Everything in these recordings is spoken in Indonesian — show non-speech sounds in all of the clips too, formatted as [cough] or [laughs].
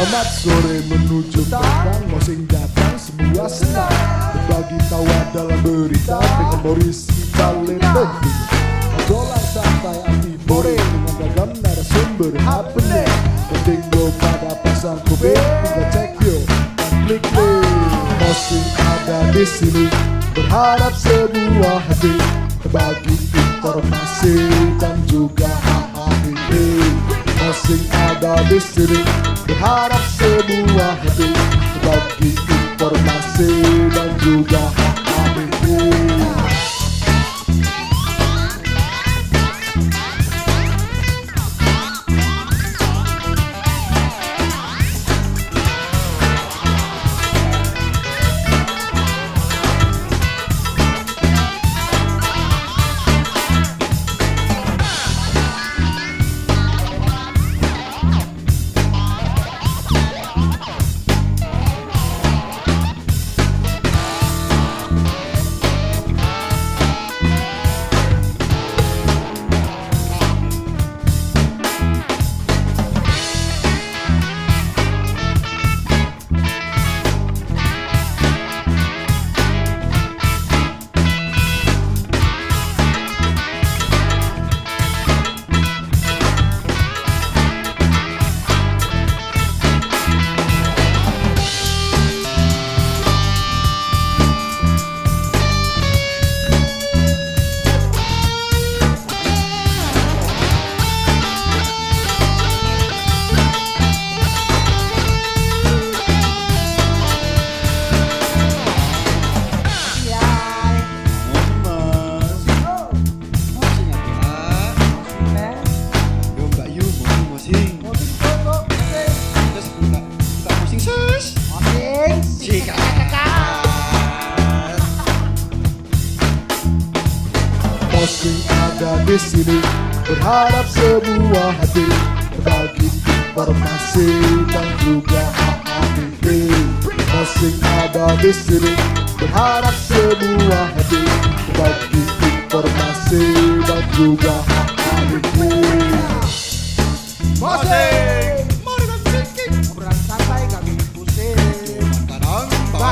Selamat sore menuju petang Mosing datang semua senang. Berbagi tawa dalam berita Dengan Boris Balen penting Obrolan santai anti boring. Dengan ragam narasumber happening. Penting lo pada pasang kuping Tinggal cek yo. Klik link Mosing ada di sini Berharap semua hadir. Berbagi informasi dan juga hahaha Mosing ada di sini Berharap semua hadir Berbagi informasi dan juga hahaha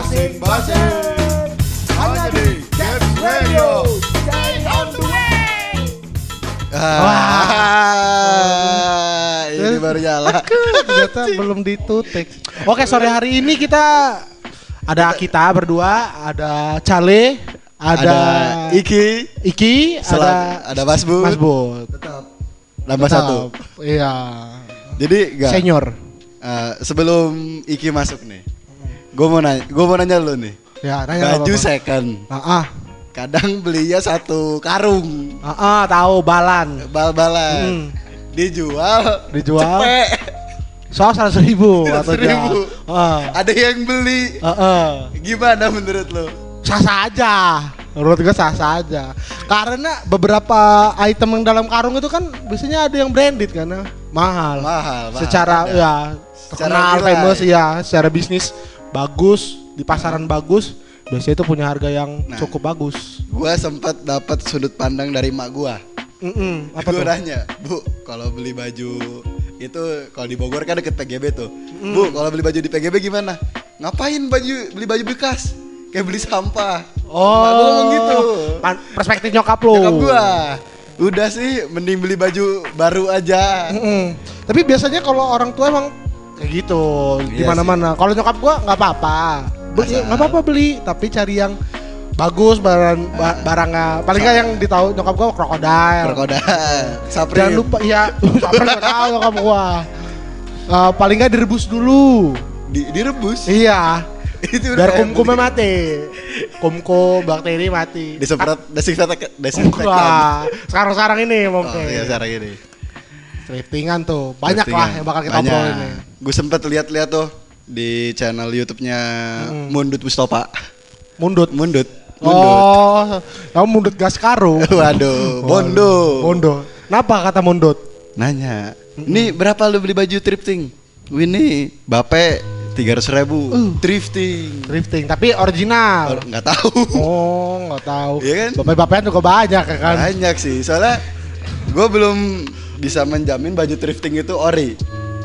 Basing basing Hanya di Games Radio. Stay on the way Ah, ini baru nyala. Ternyata belum ditutik. Oke, sore hari ini kita ada kita berdua, ada Cale, ada, Ada Iki. Iki, Selang- ada ada Mas Bud. Mas Bud. Nambah Tetap. satu. Iya. Jadi enggak Senior. eh, Sebelum Iki masuk nih Gue mau nanya Gue mau nanya lu nih Ya, nanya Baju apa-apa. second Ah, ah, Kadang belinya satu karung ah, ah, tahu balan. Bal-balan Hmm. Dijual Dijual. Cepet Soal seratus ribu [laughs] atau Seribu. Ah, Ada yang beli ah, ah. Gimana menurut lu? sah saja. Menurut gue sah saja. Karena beberapa item yang dalam karung itu kan biasanya ada yang branded karena mahal. Mahal, mahal. Secara Ada. ya Secara terkenal nilai. famous ya, secara bisnis bagus di pasaran bagus. Biasanya itu punya harga yang Nah. cukup bagus. Gua sempat dapat sudut pandang dari mak gua. Mm-mm, apa Gua tuh? nanya, Bu, kalau beli baju itu kalau di Bogor kan deket PGB tuh. Bu, kalau beli baju di PGB gimana? Ngapain baju beli baju bekas? Kayak beli sampah. Mak gua ngomong gitu. perspektif nyokap lo. Nyokap gua. Udah sih, mending beli baju baru aja. Mm-mm. Tapi biasanya kalau orang tua emang kayak gitu di Iya mana-mana. Kalau nyokap gua nggak apa-apa. Beli nggak apa-apa beli, tapi cari yang bagus barang ba- barangnya. Paling nggak yang ditahu nyokap gua krokodil. Krokodil. [laughs] Jangan lupa ya, nggak tahu nyokap gua. Eh, paling nggak direbus dulu. Di, direbus. Iya. [laughs] itu Biar kumkumnya mati. Kumkum bakteri mati. Disemprot desinfektan. desinfektan. Wah, sekarang-sekarang ini Oh, mungkin. iya sekarang ini. Thriftingan tuh. Banyak lah yang bakal kita Banyak. obrolin nih. Gue sempet lihat-lihat tuh di channel YouTube-nya Hmm. Mundut Mustafa. Mundut. Mundut. Mundut. Oh, kamu mundut gas karung. [laughs] Waduh, Bondo. Bondo. Kenapa kata mundut? Nanya, ini berapa lu beli baju thrifting? Ini Bape tiga ratus ribu. Uh. Thrifting. Thrifting, tapi original. Or- Nggak tahu. Oh, nggak tahu. Iya kan? Bapak-bapakan juga banyak ya kan. Banyak sih, soalnya gue belum bisa menjamin baju thrifting itu ori.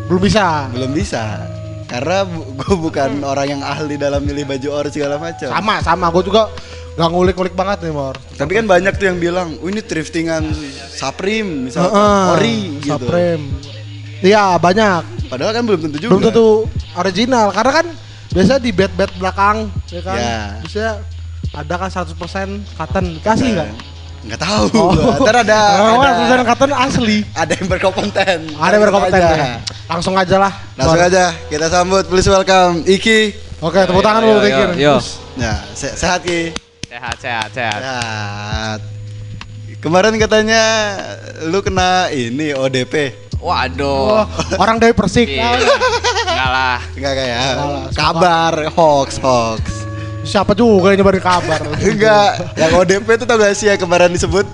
Belum bisa. Belum bisa. Karena gue bukan orang yang ahli dalam milih baju ori segala macam. Sama sama gue juga gak ngulik-ngulik banget nih Mor. Tapi kan banyak tuh yang bilang, "Oh, ini thriftingan Supreme misalnya Heeh, ori gitu." Supreme. Iya banyak. Padahal kan belum tentu juga. Belum tentu original karena kan biasa di bed-bed belakang ya kan. Ya. Bisa ada kan 100% cotton. Kasih enggak? Nggak tahu. Oh. Ntar ada Oh, ada, 100% cotton asli. ada yang berkompeten. Ada yang berkompeten. Aja. ya. Langsung aja lah. Langsung aja kita sambut please welcome Iki. Oke, tepuk Yo, tangan dulu yo, Tikir. yo. Nah, se- sehat Ki. Sehat, sehat, sehat. Sehat. Kemarin katanya lu kena ini ODP. Waduh. Oh, orang dari Persik. Iya. Enggak lah. Enggak kayak kabar hoax hoax. Siapa juga yang nyebarin kabar? [laughs] Enggak, yang ODP itu tau gak sih yang kemarin disebut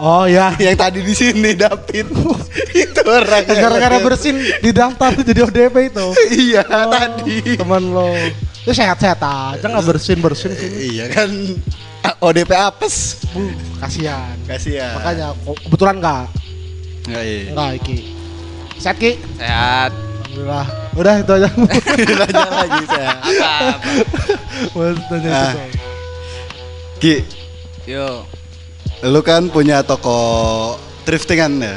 Oh ya. yang tadi di sini David. [laughs] itu orang. yang Gara-gara bersin di daftar jadi ODP itu. [laughs] Iya, Oh, tadi. Teman lo. Itu sehat-sehat aja nggak bersin-bersin sini. Iya kan ODP apes. Bu, kasihan. Kasihan. Makanya kebetulan nggak Enggak iya. nggak Iki. Sehat Ki? Sehat. Alhamdulillah. Udah itu aja. [laughs] Lanjut lagi saya. Apa? apa? Mau tanya Ah. itu. Ki, Yo. lu kan punya toko thriftingan ya?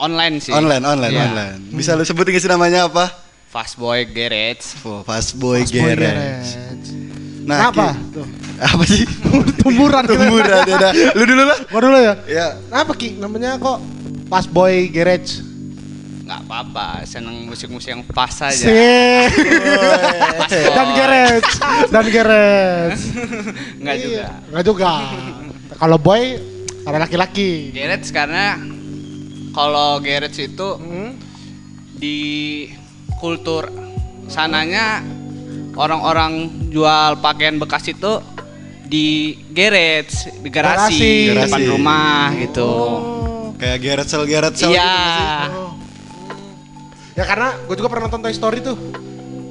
Online sih. Online, online, Iya. online. Bisa lu sebutin sih namanya apa? Fast Boy Garage. Oh, Fast Boy Mas Boy Garage. Garage. Nah, Kenapa? Ki, Tuh. apa sih? [laughs] Tumburan. Tumburan ya. Lu dulu lah. Gua dulu ya. Ya. Kenapa Ki? Namanya kok Pas Boy Garage. Nggak apa-apa, seneng musik-musik yang pas aja. Sih. Dan garage. Dan garage. [laughs] Nggak Iya. juga. Enggak juga. Kalau boy ada laki-laki. Garage karena kalau garage itu Hmm? di kultur sananya orang-orang jual pakaian bekas itu di garage, di garasi, Garasi. depan rumah gitu. Oh. Kayak Gareth Sel Sel Iya. gitu nggak sih? Ya karena gue juga pernah nonton Toy Story tuh.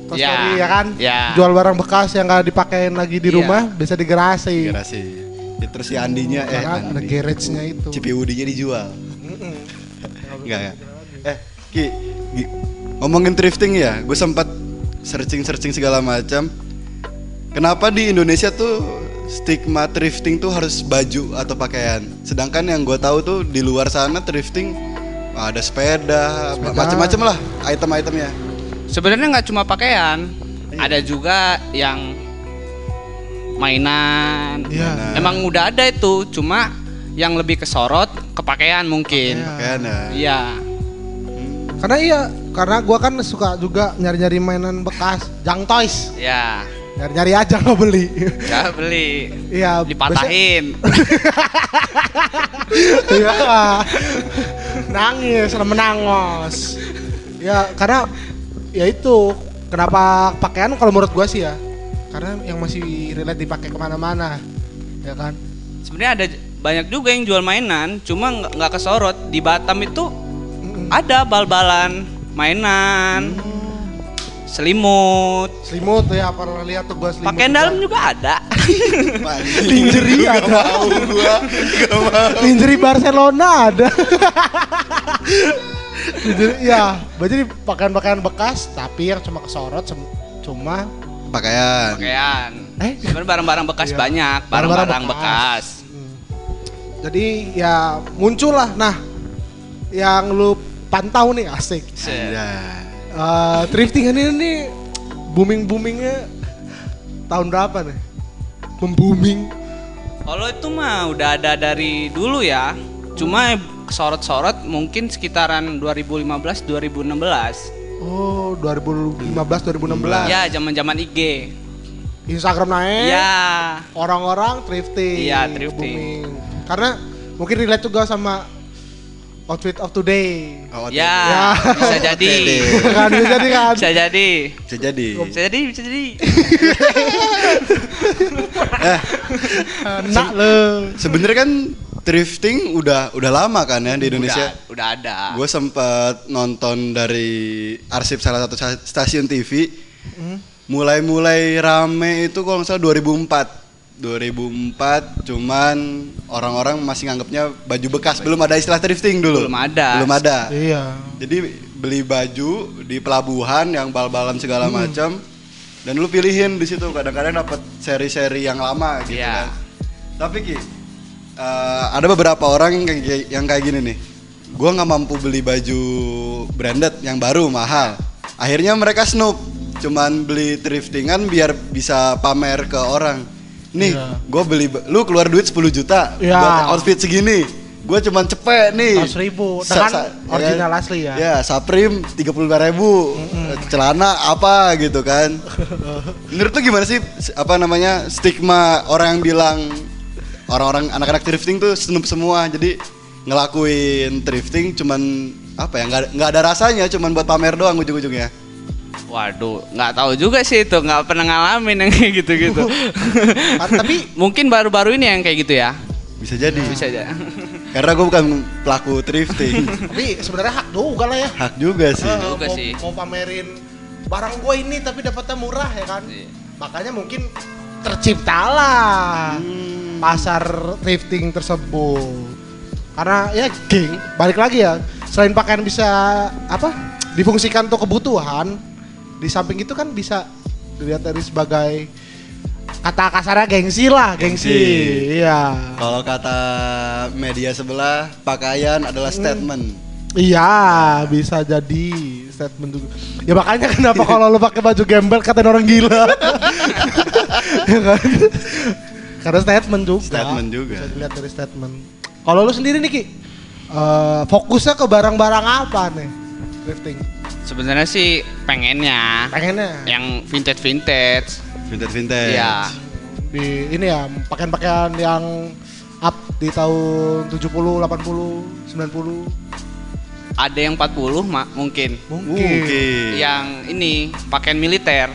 Toy Ya. Story ya kan? Ya. Jual barang bekas yang gak dipakein lagi di Iya. rumah bisa di garasi. Garasi. Ya, terus si Andinya eh Karena ada Andi. garage-nya itu. Cipiudinya dijual. Enggak ya? Eh, Ki, Ki, ngomongin thrifting ya, gue sempat searching-searching segala macam. Kenapa di Indonesia tuh stigma thrifting tuh harus baju atau pakaian? Sedangkan yang gue tahu tuh di luar sana thrifting ada sepeda, Sepeda. macam-macam lah item-itemnya. Sebenarnya nggak cuma pakaian, ada juga yang mainan. Iya. Emang udah ada itu, cuma yang lebih kesorot ke pakaian mungkin. Pakaian ya. Iya. Karena iya, karena gua kan suka juga nyari-nyari mainan bekas, junk toys. Ya, Nyari-nyari aja nggak beli. nggak beli. Iya, Dipatahin. [laughs] Iya. Nangis, menangos. Ya, karena ya itu kenapa pakaian kalau menurut gua sih ya. Karena yang masih relate dipakai ke mana-mana, ya kan? Sebenarnya ada banyak juga yang jual mainan, cuma nggak kesorot. Di Batam itu Mm-mm. ada bal-balan, mainan, selimut, Selimut ya pernah lihat tuh gua selimut. pakaian dalam juga ada. [laughs] Lingerie Gak ada. mau gua, gak mau. Lingerie Barcelona ada. [laughs] Lingerie, ya, berarti pakaian-pakaian bekas tapi yang cuma kesorot cuma Pakaian. Pakaian. Eh? Sebenarnya barang-barang bekas Iya. banyak, Barang-barang barang-barang bekas. Hmm. Jadi ya muncul lah. Nah, yang lu pantau nih asik. Se- Thrifting ini nih booming boomingnya tahun berapa nih? Membooming. Kalau itu mah udah ada dari dulu ya. Cuma sorot-sorot mungkin sekitaran 2015 2016. Oh, 2015 2016. Ya, zaman-zaman IG. Instagram naik. Ya. Orang-orang thrifting. Iya, thrifting. booming. Karena mungkin relate juga sama outfit of today. Oh, Ya, Ya. bisa jadi. kan bisa jadi kan? Bisa jadi. Bisa jadi. Bisa jadi, bisa jadi. [laughs] Eh, Enak lo. sebenarnya kan thrifting udah udah lama kan ya di Indonesia. Udah, udah ada. Gue sempet nonton dari arsip salah satu sta- stasiun TV. Mulai-mulai rame itu kalau nggak salah 2004. 2004 cuman orang-orang masih nganggapnya baju bekas belum ada istilah thrifting dulu Belum ada. belum ada Iya. jadi beli baju di pelabuhan yang bal-balan segala Hmm. macam dan lu pilihin di situ kadang-kadang dapat seri-seri yang lama gitu Iya. kan. Tapi Ki, eh, ada beberapa orang yang kayak, yang kayak gini nih. Gua nggak mampu beli baju branded yang baru mahal. Akhirnya mereka snoop, cuman beli thriftingan biar bisa pamer ke orang. Nih, Iya. gue beli, lu keluar duit 10 juta Iya. buat outfit segini. Gue cuman cepet nih. 100.000, Sa- dengan sa- original ya, asli ya. Ya, Supreme 35 ribu. Celana apa gitu kan. [laughs] Menurut lu gimana sih apa namanya stigma orang yang bilang orang-orang anak-anak thrifting tuh snoop semua. Jadi ngelakuin thrifting cuman apa ya nggak nggak ada rasanya cuman buat pamer doang ujung-ujungnya. Waduh, nggak tahu juga sih itu, nggak pernah ngalamin yang kayak gitu-gitu. [laughs] Tapi mungkin baru-baru ini yang kayak gitu ya. Bisa jadi. Bisa aja. Karena gue bukan pelaku thrifting. tapi sebenarnya hak juga lah ya. Hak juga sih. Eh, juga mau, sih. mau pamerin barang gue ini tapi dapatnya murah ya kan. Iya. Makanya mungkin terciptalah Hmm. pasar thrifting tersebut. Karena ya geng, balik lagi ya. Selain pakaian bisa apa? Difungsikan untuk kebutuhan, di samping itu kan bisa dilihat dari sebagai kata kasarnya gengsi lah, gengsi. Gengsi. Iya. Kalau kata media sebelah, pakaian adalah statement. Iya, bisa jadi statement juga. Ya makanya kenapa kalau lu pakai baju gembel katain orang gila. [laughs] Ya kan? Karena statement juga. Statement juga. Bisa dilihat dari statement. Kalau lu sendiri nih Ki, eh, fokusnya ke barang-barang apa nih? Thrifting. Sebenarnya sih pengennya Pengennya yang vintage vintage. Vintage vintage. Iya. di ini ya, pakaian-pakaian yang up di tahun 70, 80, 90 Ada yang 40 ma- mungkin. mungkin. Mungkin. Yang ini pakaian militer.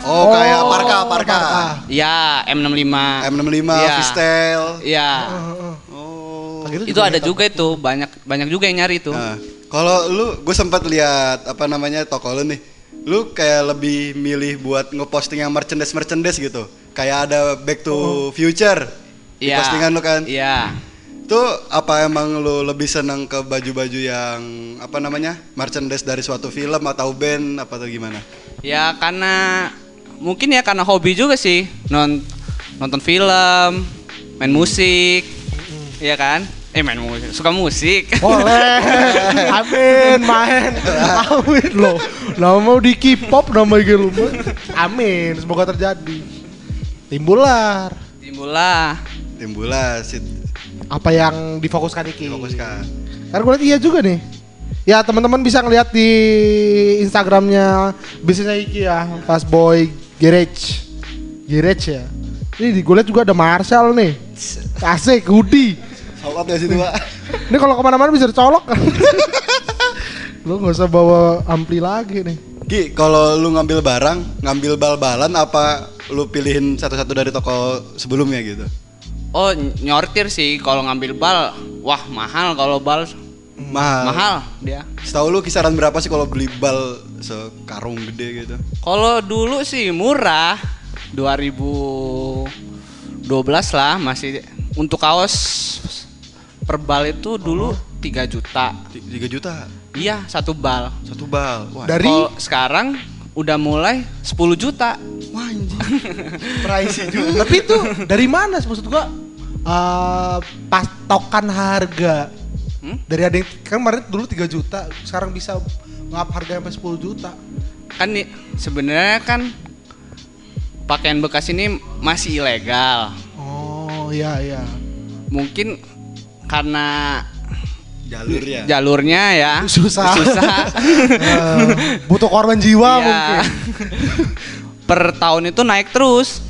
Oh, kayak parka, parka. Ya, M65. M65, Iya. Vistel. Iya. Heeh. Oh. Kayak gitu Itu ada juga itu, banyak banyak juga yang nyari itu. Nah, kalau lu gue sempat lihat apa namanya toko lu nih. Lu kayak lebih milih buat ngeposting yang merchandise merchandise gitu. Kayak ada Back to Future di Iya. postingan lu kan. Iya. Itu apa emang lu lebih seneng ke baju-baju yang apa namanya? merchandise dari suatu film atau band apa atau gimana? Ya karena mungkin ya karena hobi juga sih non nonton film, main musik, ya kan? Eh main musik, suka musik. Boleh. [laughs] Amin, main. Amin loh. Lah mau di K-pop nama mah. Amin, semoga terjadi. Timbular. Timbullah. Timbullah sit Apa yang difokuskan Iki? fokuskan. Karena gue lihat iya juga nih. Ya teman-teman bisa ngeliat di Instagramnya bisnisnya Iki ya, Fast Boy Garage, Garage ya. Ini gue lihat juga ada Marshall nih, asik, hoodie. Sobat ya situ, Pak. Ini kalau ke mana-mana bisa dicolok kan? [laughs] Lu nggak usah bawa ampli lagi nih. Ki, kalau lu ngambil barang, ngambil bal-balan apa lu pilihin satu-satu dari toko sebelumnya gitu? Oh nyortir sih kalau ngambil bal, wah mahal kalau bal Mahal. mahal dia. Setahu lu kisaran berapa sih kalau beli bal sekarung gede gitu? Kalau dulu sih murah, 2012 lah masih untuk kaos per bal itu dulu 3 juta. 3 juta Iya, satu bal. satu bal. Wah, Dari Kalau sekarang udah mulai 10 juta. wah anjing. [laughs] Pricey juga. Tapi itu dari mana maksud gua? eh, patokan harga. Hmm? Dari ada yang kan kemarin dulu 3 juta, sekarang bisa ngap harga sampai 10 juta. Kan nih sebenarnya kan pakaian bekas ini masih ilegal. Oh, iya iya. Mungkin karena Jalurnya. jalurnya ya Susah. susah. [laughs] Eh, butuh korban jiwa Iya. mungkin. [laughs] per tahun itu naik terus.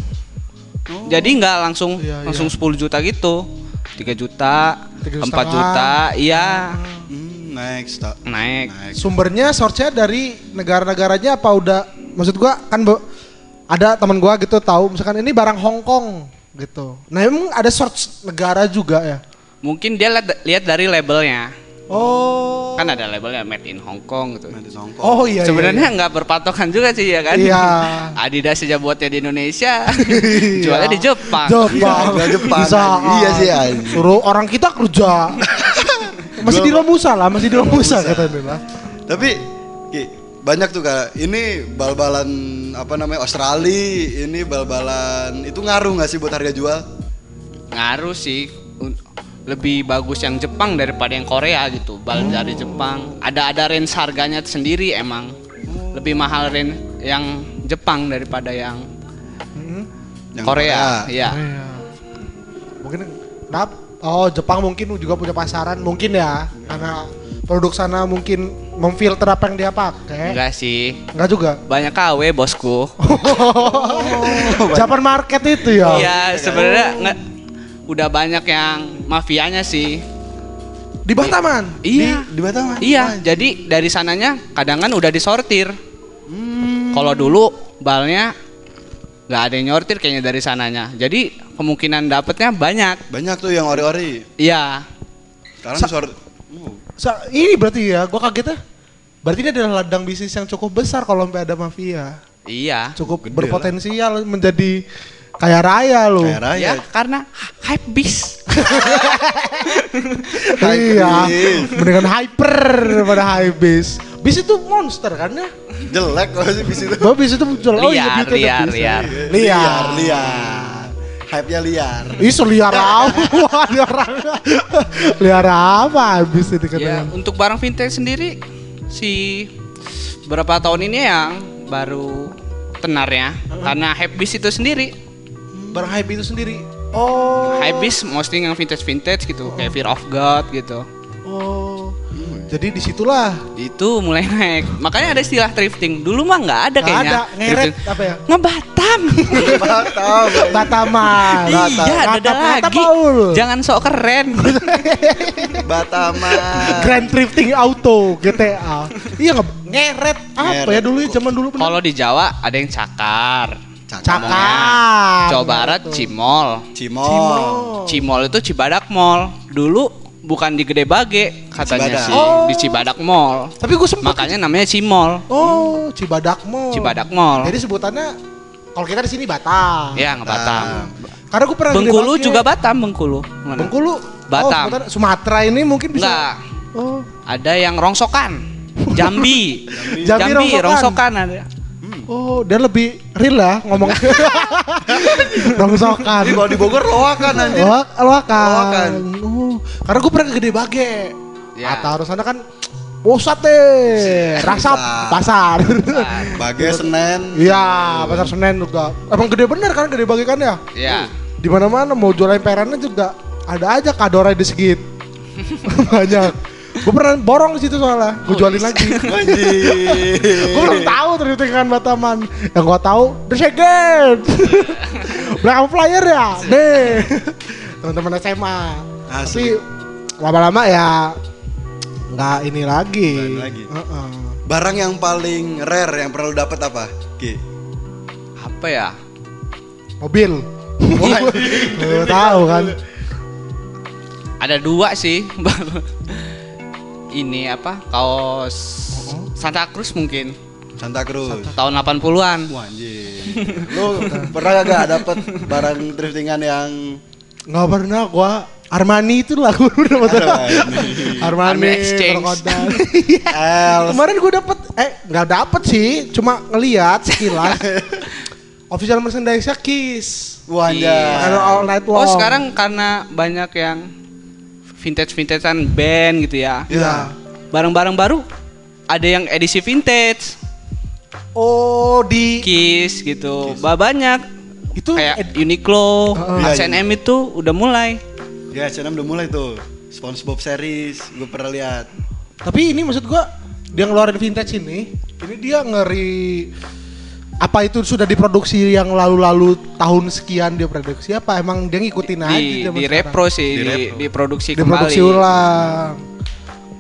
Jadi nggak langsung Oh. Iya, langsung iya. 10 juta gitu. 3 juta, Tiga 4 setengah. juta, iya Hmm, next. ta- naik. Naik. Sumbernya source-nya dari negara-negaranya apa udah maksud gua kan Bo, ada teman gua gitu tahu misalkan ini barang Hong Kong gitu. Nah, emang ada source negara juga ya? Mungkin dia lihat lihat dari labelnya. Oh. Kan ada labelnya made in Hong Kong gitu. Nanti songkok. Oh iya. Sebenarnya nggak berpatokan juga sih ya kan. Iya. [laughs] Adidas aja buatnya di Indonesia, Iya. jualnya di Jepang. Jepang. Jual Jepang, Bisa. Iya sih, anjing. Suruh orang kita kerja. [laughs] masih di Romusa lah, masih di Romusa katanya lah. Tapi banyak tuh kak. Ini bal-balan apa namanya Australia, ini bal-balan itu ngaruh nggak sih buat harga jual? Ngaruh sih. Lebih bagus yang Jepang daripada yang Korea gitu. Bal dari Jepang. Ada ada range harganya sendiri emang. Lebih mahal range yang Jepang daripada yang, Yang Korea. Iya. Iya. Mungkin kenapa? Oh Jepang mungkin juga punya pasaran mungkin ya karena produk sana mungkin memfilter apa yang dia pakai. Enggak sih. Enggak juga. Banyak KW bosku. [laughs] Japan market itu ya. Iya, sebenarnya nggak udah banyak yang mafianya sih. Di Bataman. Iya. Di Batam. Iya, jadi dari sananya kadang kan udah disortir. Hmm. Kalau dulu balnya nggak ada yang nyortir kayaknya dari sananya. Jadi kemungkinan dapetnya banyak. Banyak tuh yang ori-ori. Iya. Sekarang Sa- sort. Oh, Sa- ini berarti ya, gua kaget ya. Berarti ini adalah ladang bisnis yang cukup besar kalau sampai ada mafia. Iya. Cukup Gede berpotensial menjadi kaya raya loh. Kayak raya. Ya, karena hype bis. [laughs] iya. Mendingan hyper daripada high bis. Bis itu monster kan ya? Jelek kalau sih bis itu. Bahwa bis itu muncul. oh iya, Liar, liar, liar. Liar. liar. Hype-nya liar. Ih, [laughs] liar apa? liar liar apa habis itu ya, katanya? untuk barang vintage sendiri si berapa tahun ini yang baru tenarnya karena hype bis itu sendiri. Barang hype itu sendiri. Oh. Hype bis mostly yang vintage-vintage gitu, kayak Fear of God gitu. Oh. Jadi di situlah Itu mulai naik. Makanya ada istilah thrifting. Dulu mah nggak ada Nggak kayaknya. ada, ngeret Thrifting. apa ya? Ngebatam. Batam. [laughs] Bataman. iya, Mantap, ada lagi. Paul. Jangan sok keren. [laughs] Bataman. Grand Drifting Auto GTA. iya nge ngeret apa Ngeret. ya dulu ya zaman dulu. Kalau di Jawa ada yang cakar. Cakar. Jawa Barat Betul. Cimol. Cimol. Cimol itu Cibadak Mall. Dulu bukan di Gede Bage katanya Cibadak. sih, Oh. di Cibadak Mall. Tapi gue sempet Makanya namanya Cimol. Oh, Cibadak Mall. Cibadak Mall. Jadi sebutannya kalau kita di sini Batam. Ya, nggak Batam. Karena gue pernah Bengkulu gede juga. Batam, Bengkulu. Mana? Bengkulu. Batam. Oh, Sumatera ini mungkin bisa. Oh. Ada yang rongsokan. [laughs] Jambi. Jambi rongsokan. rongsokan ada. Oh, dia lebih real lah ngomong. [laughs] Rongsokan. Kalau di Bogor loakan anjir. Loak, loakan. Loakan. Oh, karena gue pernah ke Gede Bage. Ya. Atau harus sana kan Pusat deh, rasap pasar. Bage Senen. Iya, pasar Senen juga. Emang gede bener kan gede bagi kan ya? Ya. Di mana-mana mau jual emperannya juga ada aja kadornya di segit. [laughs] Banyak. Gue pernah borong di situ soalnya, gue jualin lagi. [laughs] Anjir. gue belum tahu ternyata kan Bataman. Yang gue tahu, The Second. [laughs] Black and Flyer ya, nih. Teman-teman SMA. Tapi Asli. lama-lama ya nggak ini lagi. Lagi. Barang yang paling rare yang pernah lu dapat apa? Ki. Apa ya? Mobil. Lu tahu kan? Ada dua sih. Ini apa? Kaos Santa Cruz mungkin. Santa Cruz. Tahun 80-an. Wah anjir. Lu pernah gak dapet barang thriftingan yang Nggak pernah gua Armani itu lah gua udah dapat Armani. Exchange. Krokodil. [laughs] Els. Kemarin gua dapet eh nggak dapet sih, cuma ngeliat sekilas. [laughs] Official merchandise Kiss. Wah Iya. All night long. Oh sekarang karena banyak yang vintage vintagean band gitu ya. Iya. Barang-barang baru ada yang edisi vintage, Oh di Kiss gitu. Bah banyak itu kayak ed- Uniqlo, Heeh. H&M itu udah mulai. Ya H&M udah mulai tuh. SpongeBob series gue pernah lihat. tapi ini maksud gua dia ngeluarin vintage ini, ini dia ngeri apa itu sudah diproduksi yang lalu-lalu tahun sekian dia produksi apa emang dia ngikutin aja Di, zaman di sekarang? repro sih, Di di, repro. diproduksi diproduksi kembali. ulang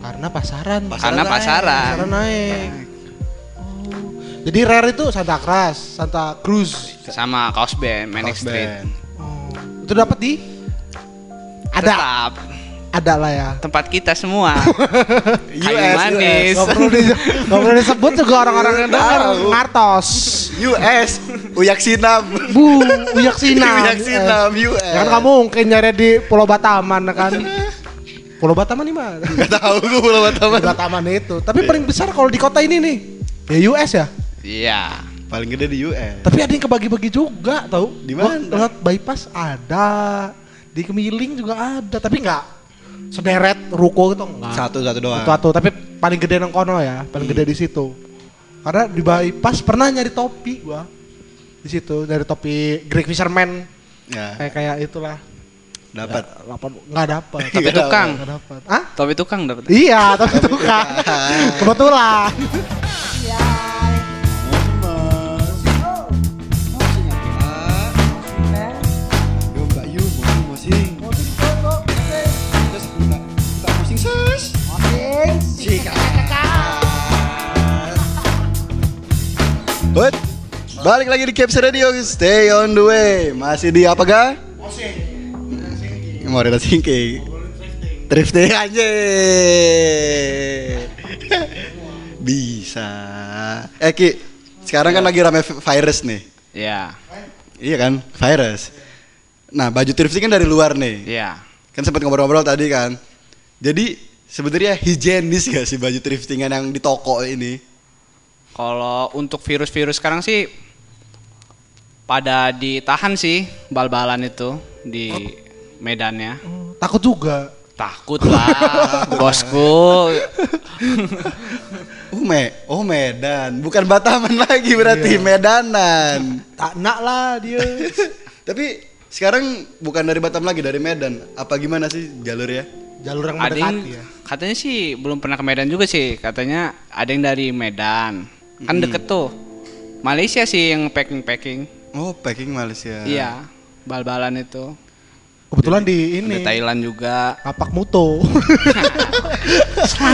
karena pasaran Pasaran Karena naik. pasaran. pasaran naik oh. jadi rare itu Santa Cruz Santa Cruz Sama kaos band, Manic Street. oh. itu dapat di ada Tetap ada lah ya tempat kita semua. [laughs] Kayu US, manis. Gak perlu, di, nggak perlu disebut juga orang-orang yang dengar Tahu. ngartos US. Uyak Sinam. bu uyak sinam [laughs] Uyak Sinam US. Ya kan kamu mungkin nyari di Pulau Bataman kan Pulau Bataman di mana? [laughs] Gak tau gue Pulau Bataman. Pulau Bataman itu. Tapi paling besar kalau di kota ini nih. Ya US ya. Iya. Paling gede di US. Tapi ada yang kebagi-bagi juga tau. Di mana? Lewat bypass ada. Di Kemiling juga ada. Tapi nggak sederet ruko gitu enggak. Satu satu doang. Satu-satu. Tapi paling gede nang kono ya. Paling gede di situ. Karena di bypass pernah nyari topi gua. Di situ dari topi Greek Fisherman Ya, kayak kayak itulah. dapat. Lapan nggak dapat. Tapi tukang. Nggak dapat. Hah? Topi tukang dapat. Iya, tapi tukang. [laughs] Kebetulan. [laughs] balik lagi di Caps Radio, stay on the way. Masih di apa ga? Mau ada sinking. Drifting aja. Bisa. Eh Ki, sekarang kan lagi rame vi- virus nih. Iya. Iya kan, virus. Nah, baju thrifting kan dari luar nih. Iya. Kan sempat ngobrol-ngobrol tadi kan. Jadi sebenarnya higienis gak sih baju thriftingan yang di toko ini? Kalau untuk virus-virus sekarang sih pada ditahan sih bal-balan itu di medannya. Takut juga. Takut lah, [laughs] bosku. [laughs] Oh, me oh Medan, bukan Bataman lagi berarti Medanan. Tak nak lah dia. [laughs] Tapi sekarang bukan dari Batam lagi, dari Medan. Apa gimana sih jalurnya? Jalur yang Ada yang mendekati ya. katanya sih belum pernah ke Medan juga sih. Katanya ada yang dari Medan. Kan deket tuh. Malaysia sih yang packing-packing. Oh, packing Malaysia. Iya, bal-balan itu. Kebetulan di Ada ini Thailand juga. kapak muto.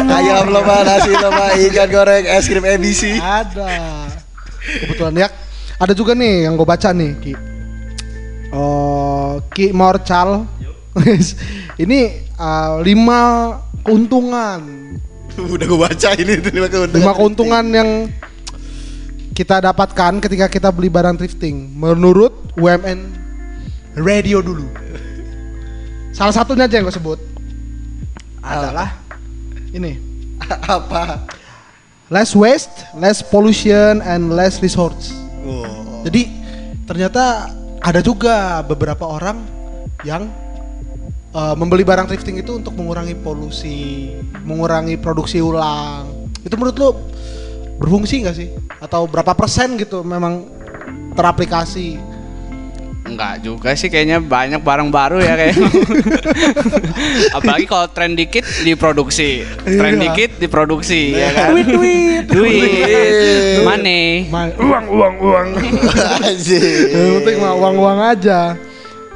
Ayam lemah, nasi lemah, ikan goreng, es krim ABC. ada. Kebetulan ya. Ada juga nih yang gue baca nih Ki. Oh, Ki Morcal. [laughs] ini uh, lima keuntungan. Udah gue baca ini tuh lima keuntungan. Lima keuntungan yang kita dapatkan ketika kita beli barang thrifting menurut UMN Radio dulu. Salah satunya aja yang gue sebut adalah ini [laughs] Apa? less waste, less pollution, and less resource. Oh. Jadi ternyata ada juga beberapa orang yang uh, membeli barang thrifting itu untuk mengurangi polusi, mengurangi produksi ulang. Itu menurut lo berfungsi nggak sih? Atau berapa persen gitu memang teraplikasi? Enggak juga sih kayaknya banyak barang baru ya kayak. [laughs] Apalagi kalau tren dikit diproduksi, tren Iya. dikit diproduksi ya kan. Duit duit. Duit, money. Ma- uang uang uang. Anjir. Yang penting mah uang-uang aja.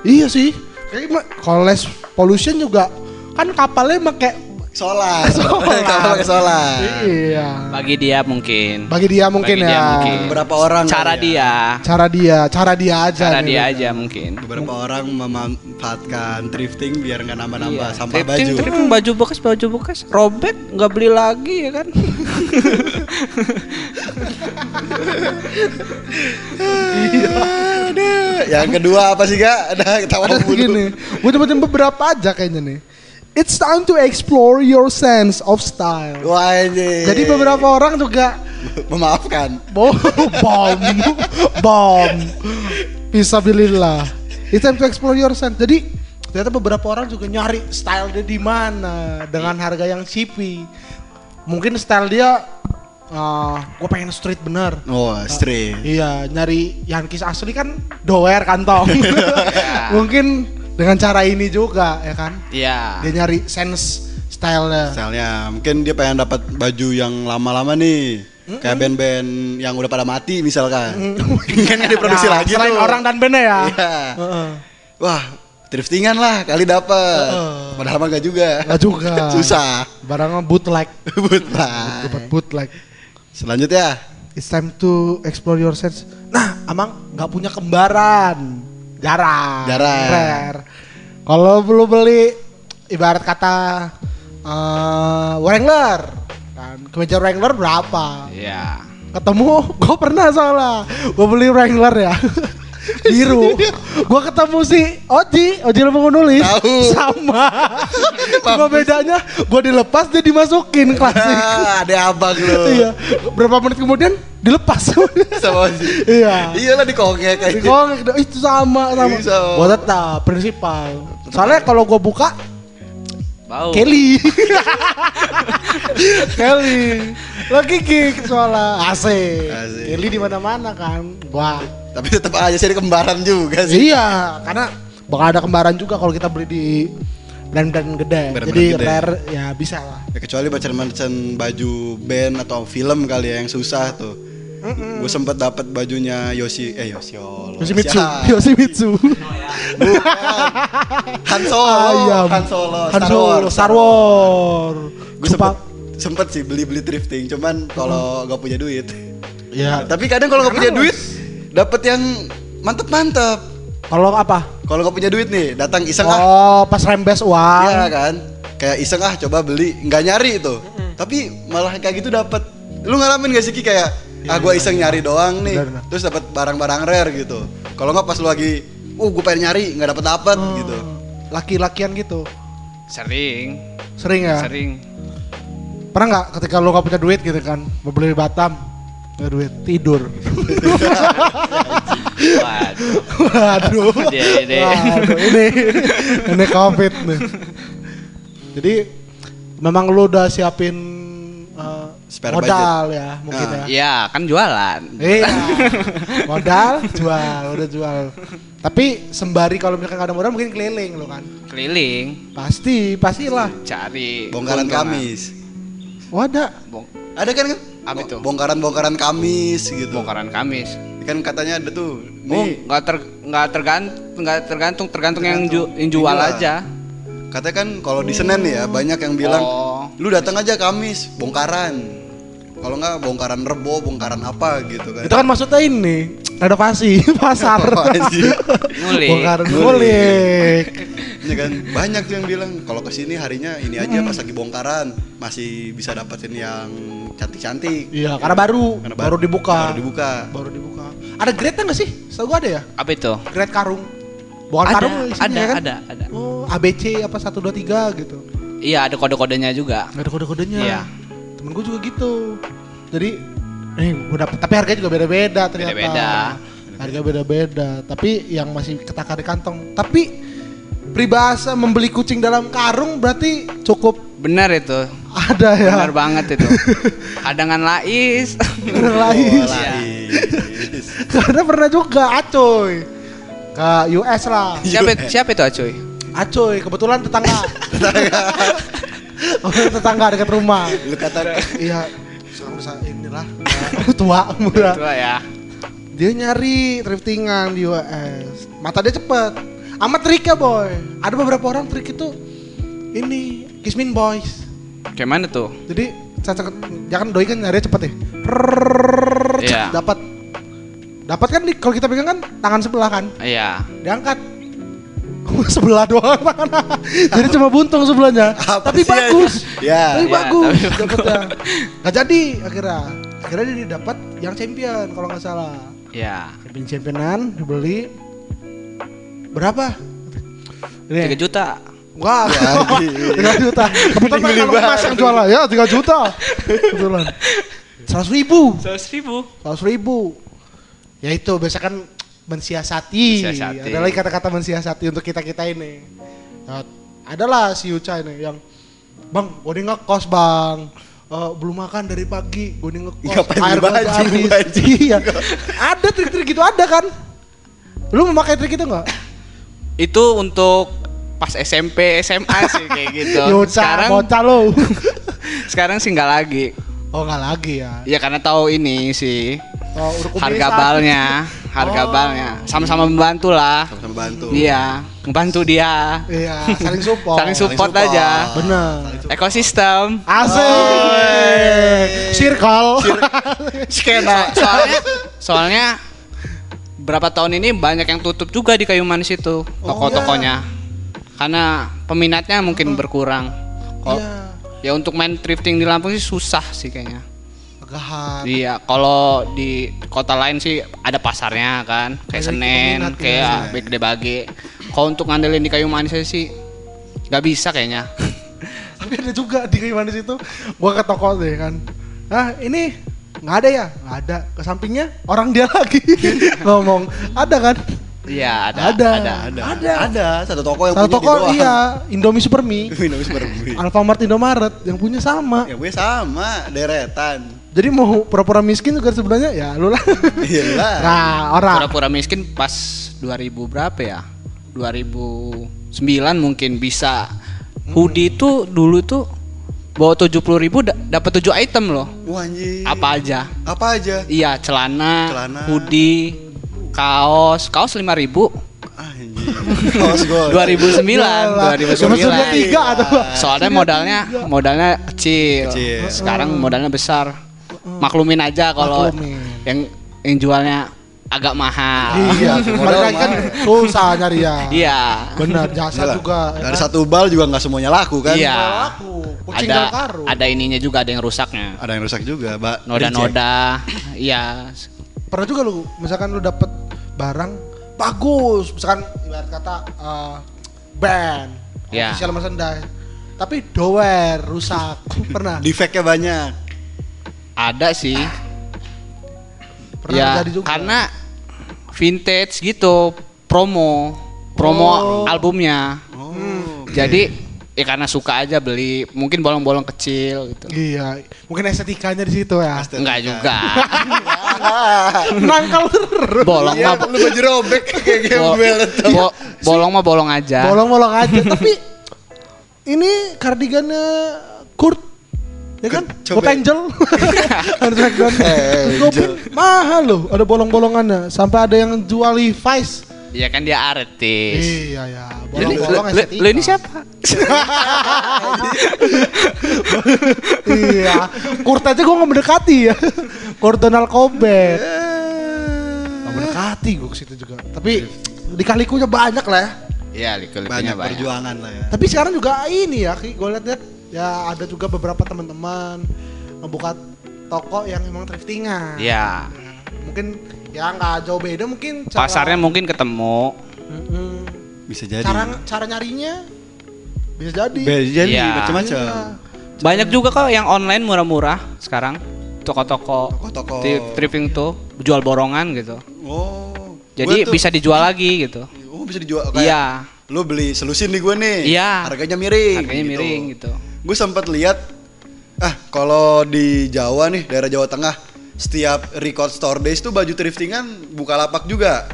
Iya sih. Kayak kalau less pollution juga kan kapalnya pakai Solar. [laughs] Solar. Solar. iya. Bagi dia mungkin. Bagi dia mungkin Bagi ya. dia mungkin. Beberapa orang Cara ya. dia, Cara dia, cara dia aja. cara nih. dia aja mungkin. Beberapa orang memanfaatkan thrifting biar nggak nambah-nambah Iya. sampah Thrifting, baju. thrifting baju bekas, baju bekas, robek nggak beli lagi ya kan? [laughs] Yang kedua apa sih gak? Ada ketawa Ada mulu. gini, gue nyebutin beberapa aja kayaknya nih. It's time to explore your sense of style. Wah ini. Jadi beberapa orang juga memaafkan. bom, bom, bom. Fisabilillah. It's time to explore your sense. Jadi ternyata beberapa orang juga nyari style dia di mana dengan harga yang cheapy. Mungkin style dia, gue pengen street bener. Oh, street. Iya, nyari Yankee asli kan doer kantong. [laughs] Mungkin dengan cara ini juga ya kan. Iya. Dia nyari sense stylenya. Misalnya, mungkin dia pengen dapat baju yang lama-lama nih. Kayak band-band yang udah pada mati misalkan. [laughs] kan nggak diproduksi Nah, lagi selain tuh. orang dan bandnya ya. Iya. Heeh. Wah, thriftingan lah kali dapat. Heeh. Padahal mah nggak juga. Nggak juga. [laughs] Susah. Barangnya bootleg. [laughs] Lah. Dapat bootleg. Selanjutnya. It's time to explore your sense. Nah, Amang nggak punya kembaran. Jarang. Jarang. Rare. Kalau belum beli ibarat kata eh Wrangler. Kan kemeja Wrangler berapa? Iya. Ketemu, [laughs] gue pernah soalnya. Gue beli Wrangler ya. [laughs] biru. Gua ketemu si Oji, Oji lupa nulis. Tahu. Sama. Cuma bedanya gua dilepas dia dimasukin [laughs] klasik. Ada abang lo. iya. Berapa menit kemudian dilepas. Sama sih. iya. Iyalah dikongek aja. Dikongek itu sama sama. Iya, sama. Gua tetap prinsipal. Soalnya kalau gua buka Bau. Kelly. [laughs] Kelly. Lagi kick soalnya AC. Asik. Kelly di mana-mana kan. Wah. Tapi tetap aja sih ada kembaran juga sih. Iya, karena bakal ada kembaran juga kalau kita beli di brand-brand gede. Brand-brand Jadi gede. rare ya bisa lah. Ya, kecuali baca-baca baju band atau film kali ya yang susah tuh. Gue sempet dapat bajunya Yoshi eh Yoshi Allah. Yoshimitsu. [laughs] Yoshimitsu. Han Solo. Ayam. Han Solo. Han Star Solo, Wars. Star Wars. Gue sempet sempet sih beli-beli thrifting, cuman kalau gak punya duit. Ya. Tapi kadang kalau gak punya duit, dapat yang mantep-mantep. Kalau apa? Kalau gak punya duit nih, datang iseng ah, Oh, pas rembes uang. iya kan? Kayak iseng ah, coba beli, nggak nyari itu. Tapi malah kayak gitu dapat. Lu ngalamin gak sih Ki kayak ah gua iseng nyari doang nih, Benar, benar. terus dapat barang-barang rare gitu. Kalau nggak pas lu lagi, uh gue pengen nyari, nggak dapat dapat gitu. Laki-lakian gitu. Sering, Sering ya? sering. Pernah nggak ketika lo gak punya duit gitu kan, mau beli Batam, gak ada duit, tidur. Waduh. Ini. Waduh, ini ini covid nih. Jadi memang lu udah siapin uh, Spare modal ya mungkin Ah. ya. Iya, kan jualan. Iya. modal jual, udah jual. Tapi sembari kalau misalkan ada modal mungkin keliling lo kan. Keliling, Pasti, pastilah. cari Bongkaran kamis. Oh ada. Bong Ada kan kan? Apa itu? Bongkaran-bongkaran kamis gitu. bongkaran Kamis. Kan katanya ada tuh. Oh, Nih, nggak ter nggak tergantung nggak tergantung tergantung yang ju, yang jual Jual. aja. katanya kan kalau di Senen nih ya banyak yang bilang, Oh. lu datang aja Kamis, bongkaran. Kalau nggak bongkaran rebo, bongkaran apa gitu kan. Itu kan maksudnya ini renovasi [laughs] pasar. [laughs] Ngulik. Bongkar Ngulik. Ya kan banyak tuh yang bilang kalau ke sini harinya ini aja pas lagi bongkaran masih bisa dapetin yang cantik-cantik. Iya, karena baru, Karena baru, dibuka. Baru dibuka. Baru dibuka. Ada grade nggak sih? Setahu gua ada ya? Apa itu? Grade karung. Bukan ada, karung isinya ada, kan? ada, ada. Oh, ABC apa 1 2 3 gitu. Iya, ada kode-kodenya juga. Ada kode-kodenya. Iya. Temen gua juga gitu. Jadi eh gua dapet tapi harganya juga beda-beda ternyata. Beda-beda. Harga beda-beda, tapi yang masih ketakar di kantong. Tapi peribahasa membeli kucing dalam karung berarti cukup Benar itu. ada ya. Benar banget itu. [laughs] Kadangan lais. Kadang lain. Oh, lais. [laughs] Karena pernah juga Acoy ke US lah. siapa [laughs] siapa itu Acoy? Acoy kebetulan tetangga. [laughs] Oh, tetangga dekat rumah. Lu kata Iya, sekarang sa- inilah ya, tua muda. Itu ya. Dia nyari thriftingan di US. Mata dia cepet. Amat triknya boy. Ada beberapa orang trik itu ini Kismin Boys. Kayak mana tuh? Jadi saya jangan doi kan nyari cepet ya. Iya. Dapat. Dapat kan di- kalau kita pegang kan tangan sebelah kan. Iya. diangkat sebelah doang tangan [laughs] jadi cuma buntung sebelahnya. Apa tapi sih, bagus. Ya? tapi Ya, bagus. tapi bagus. dapetnya nggak jadi akhirnya. Akhirnya dia dapat yang champion kalau nggak salah. Iya. champion championan dibeli. Berapa? Tiga juta. wah. [laughs] Wajib. tiga juta. Kebetulan kalau mas yang jualan ya tiga juta. Kebetulan. Seratus ribu. Seratus ribu. seratus ribu. Ya itu biasa kan mensiasati. Mensiasati. ada lagi kata-kata mensiasati untuk kita kita ini. Nah, adalah si Uca ini yang bang gue nih ngekos bang. Eh, belum makan dari pagi gue nih ngekos. Ngapain air baju, habis." iya. Ada trik-trik gitu ada kan? Lu memakai trik itu nggak? Itu untuk pas SMP, SMA sih kayak gitu. [laughs] Ya, Uca Sekarang bocah lu. [laughs] Sekarang sih nggak lagi. oh nggak lagi ya? Ya karena tahu ini sih oh, harga balnya, harga Oh. balnya. Sama-sama membantu lah. sama-sama bantu. Iya, membantu dia. iya saling support Saling support support. aja. bener Ekosistem. asik circle Skena. Soalnya soalnya berapa tahun ini banyak yang tutup juga di kayu manis itu toko-tokonya. Karena peminatnya mungkin berkurang. Kalau Iya. ya untuk main thrifting di Lampung sih susah sih kayaknya. Agahan. Iya, kalau di kota lain sih ada pasarnya kan, kayak Senen, ya. kayak Big Gede Bage. Kalau untuk ngandelin di kayu manis aja sih nggak bisa kayaknya. [laughs] Tapi ada juga di kayu manis itu. Gua ke toko deh kan. Ah ini nggak ada ya? Nggak ada. Ke sampingnya orang dia [laughs] lagi [laughs] ngomong. Ada kan? Iya, ada, Ada. ada. Ada. Ada. Ada. Satu toko yang Satu punya toko iya Indomie Supermi. Indomie Super Mie. Alfamart Indomaret yang punya sama. Ya gue sama, deretan. Jadi mau pura-pura miskin juga sebenarnya ya lu lah. Iya lah. [laughs] Nah, orang Pura-pura miskin pas 2000 berapa ya? 2009 mungkin bisa. Hoodie itu dulu tuh bawa 70 ribu dapat 7 item loh. Wah. Apa aja? Apa aja? Iya, celana, Celana. hoodie, kaos, kaos 5000 ribu. Anjing. Kaos gue. 2009, Yalah. 2009. Cuma sudah tiga atau? Soalnya modalnya modalnya kecil. Kecil. Sekarang modalnya besar. Maklumin aja kalau yang yang jualnya agak mahal. Iya, [laughs] lagi kan susah nyari ya. [laughs] Iya. Benar, jasa Iyalah. juga. ya Dari kan? satu bal juga nggak semuanya laku kan? Iya. Laku, kucing Ada ada ininya juga ada yang rusaknya. Ada yang rusak juga, Mbak. Noda-noda. [laughs] Iya. Pernah juga lu, misalkan lu dapet barang bagus, misalkan ibarat kata eh, band, Ya. official merchandise, tapi dower rusak, pernah? Defeknya banyak. Ada sih. Pernah ya, terjadi juga. karena vintage gitu, promo, promo Oh. albumnya. Oh. Jadi ya karena suka aja beli, mungkin bolong-bolong kecil gitu. Iya, mungkin estetikanya di situ ya. Enggak juga. [laughs] Nangkal bolong Iya, mah lu baju robek [laughs] kayak bo- gembel bo- bolong mah bolong aja. Bolong-bolong aja, [laughs] tapi ini kardigannya Kurt ya kan? Coba. Gue Angel. [laughs] Harus Smackdown. Gua pun mahal loh, ada bolong-bolongannya. Sampai ada yang jual Levi's. Iya kan dia artis. Iya ya, Jadi, bolong-bolong lu ini siapa? [laughs] iya, Kurt aja gue gak mendekati ya. Kurt Donald Cobain. Gak mendekati gue ke situ juga. Tapi di kalikunya banyak lah ya. Iya, liku-likunya Banyak banyak. perjuangan lah ya. Tapi sekarang juga ini ya, gue lihat-lihat ya ada juga beberapa teman-teman ngebuka toko yang emang thriftingan. Iya. Ya, mungkin ya nggak jauh beda mungkin cara, Pasarnya mungkin ketemu. Mm-mm. Bisa jadi. cara cara nyarinya bisa jadi. Bisa jadi Iya. macam-macam. Iya. Banyak juga kok yang online murah-murah sekarang. Toko-toko Toko-toko. thrifting tuh jual borongan gitu. Oh. Jadi tuh- bisa dijual lagi gitu. Oh, bisa dijual kayak Iya. Lu beli selusin nih gue nih. Iya. Harganya miring. Harganya miring gitu. Gue sempat lihat ah kalau di Jawa nih, daerah Jawa Tengah, setiap record store days tuh baju thriftingan buka lapak juga.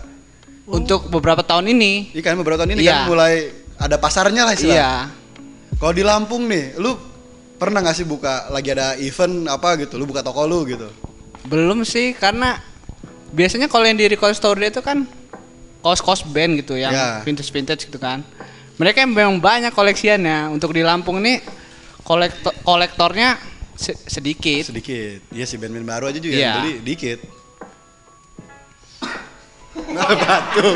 Untuk beberapa tahun ini. Iya kan beberapa tahun ini Iya. kan mulai ada pasarnya lah istilah. Iya. Kalau di Lampung nih, lu pernah nggak sih buka lagi ada event apa gitu, lu buka toko lu gitu? Belum sih karena biasanya kalau yang di record store dia itu kan kos-kos band gitu yang Ya. vintage-vintage gitu kan. Mereka yang memang banyak koleksiannya. Untuk di Lampung nih kolektor kolektornya se- sedikit. Sedikit. Iya sih band-band baru aja juga yang beli dikit. Nah, batu.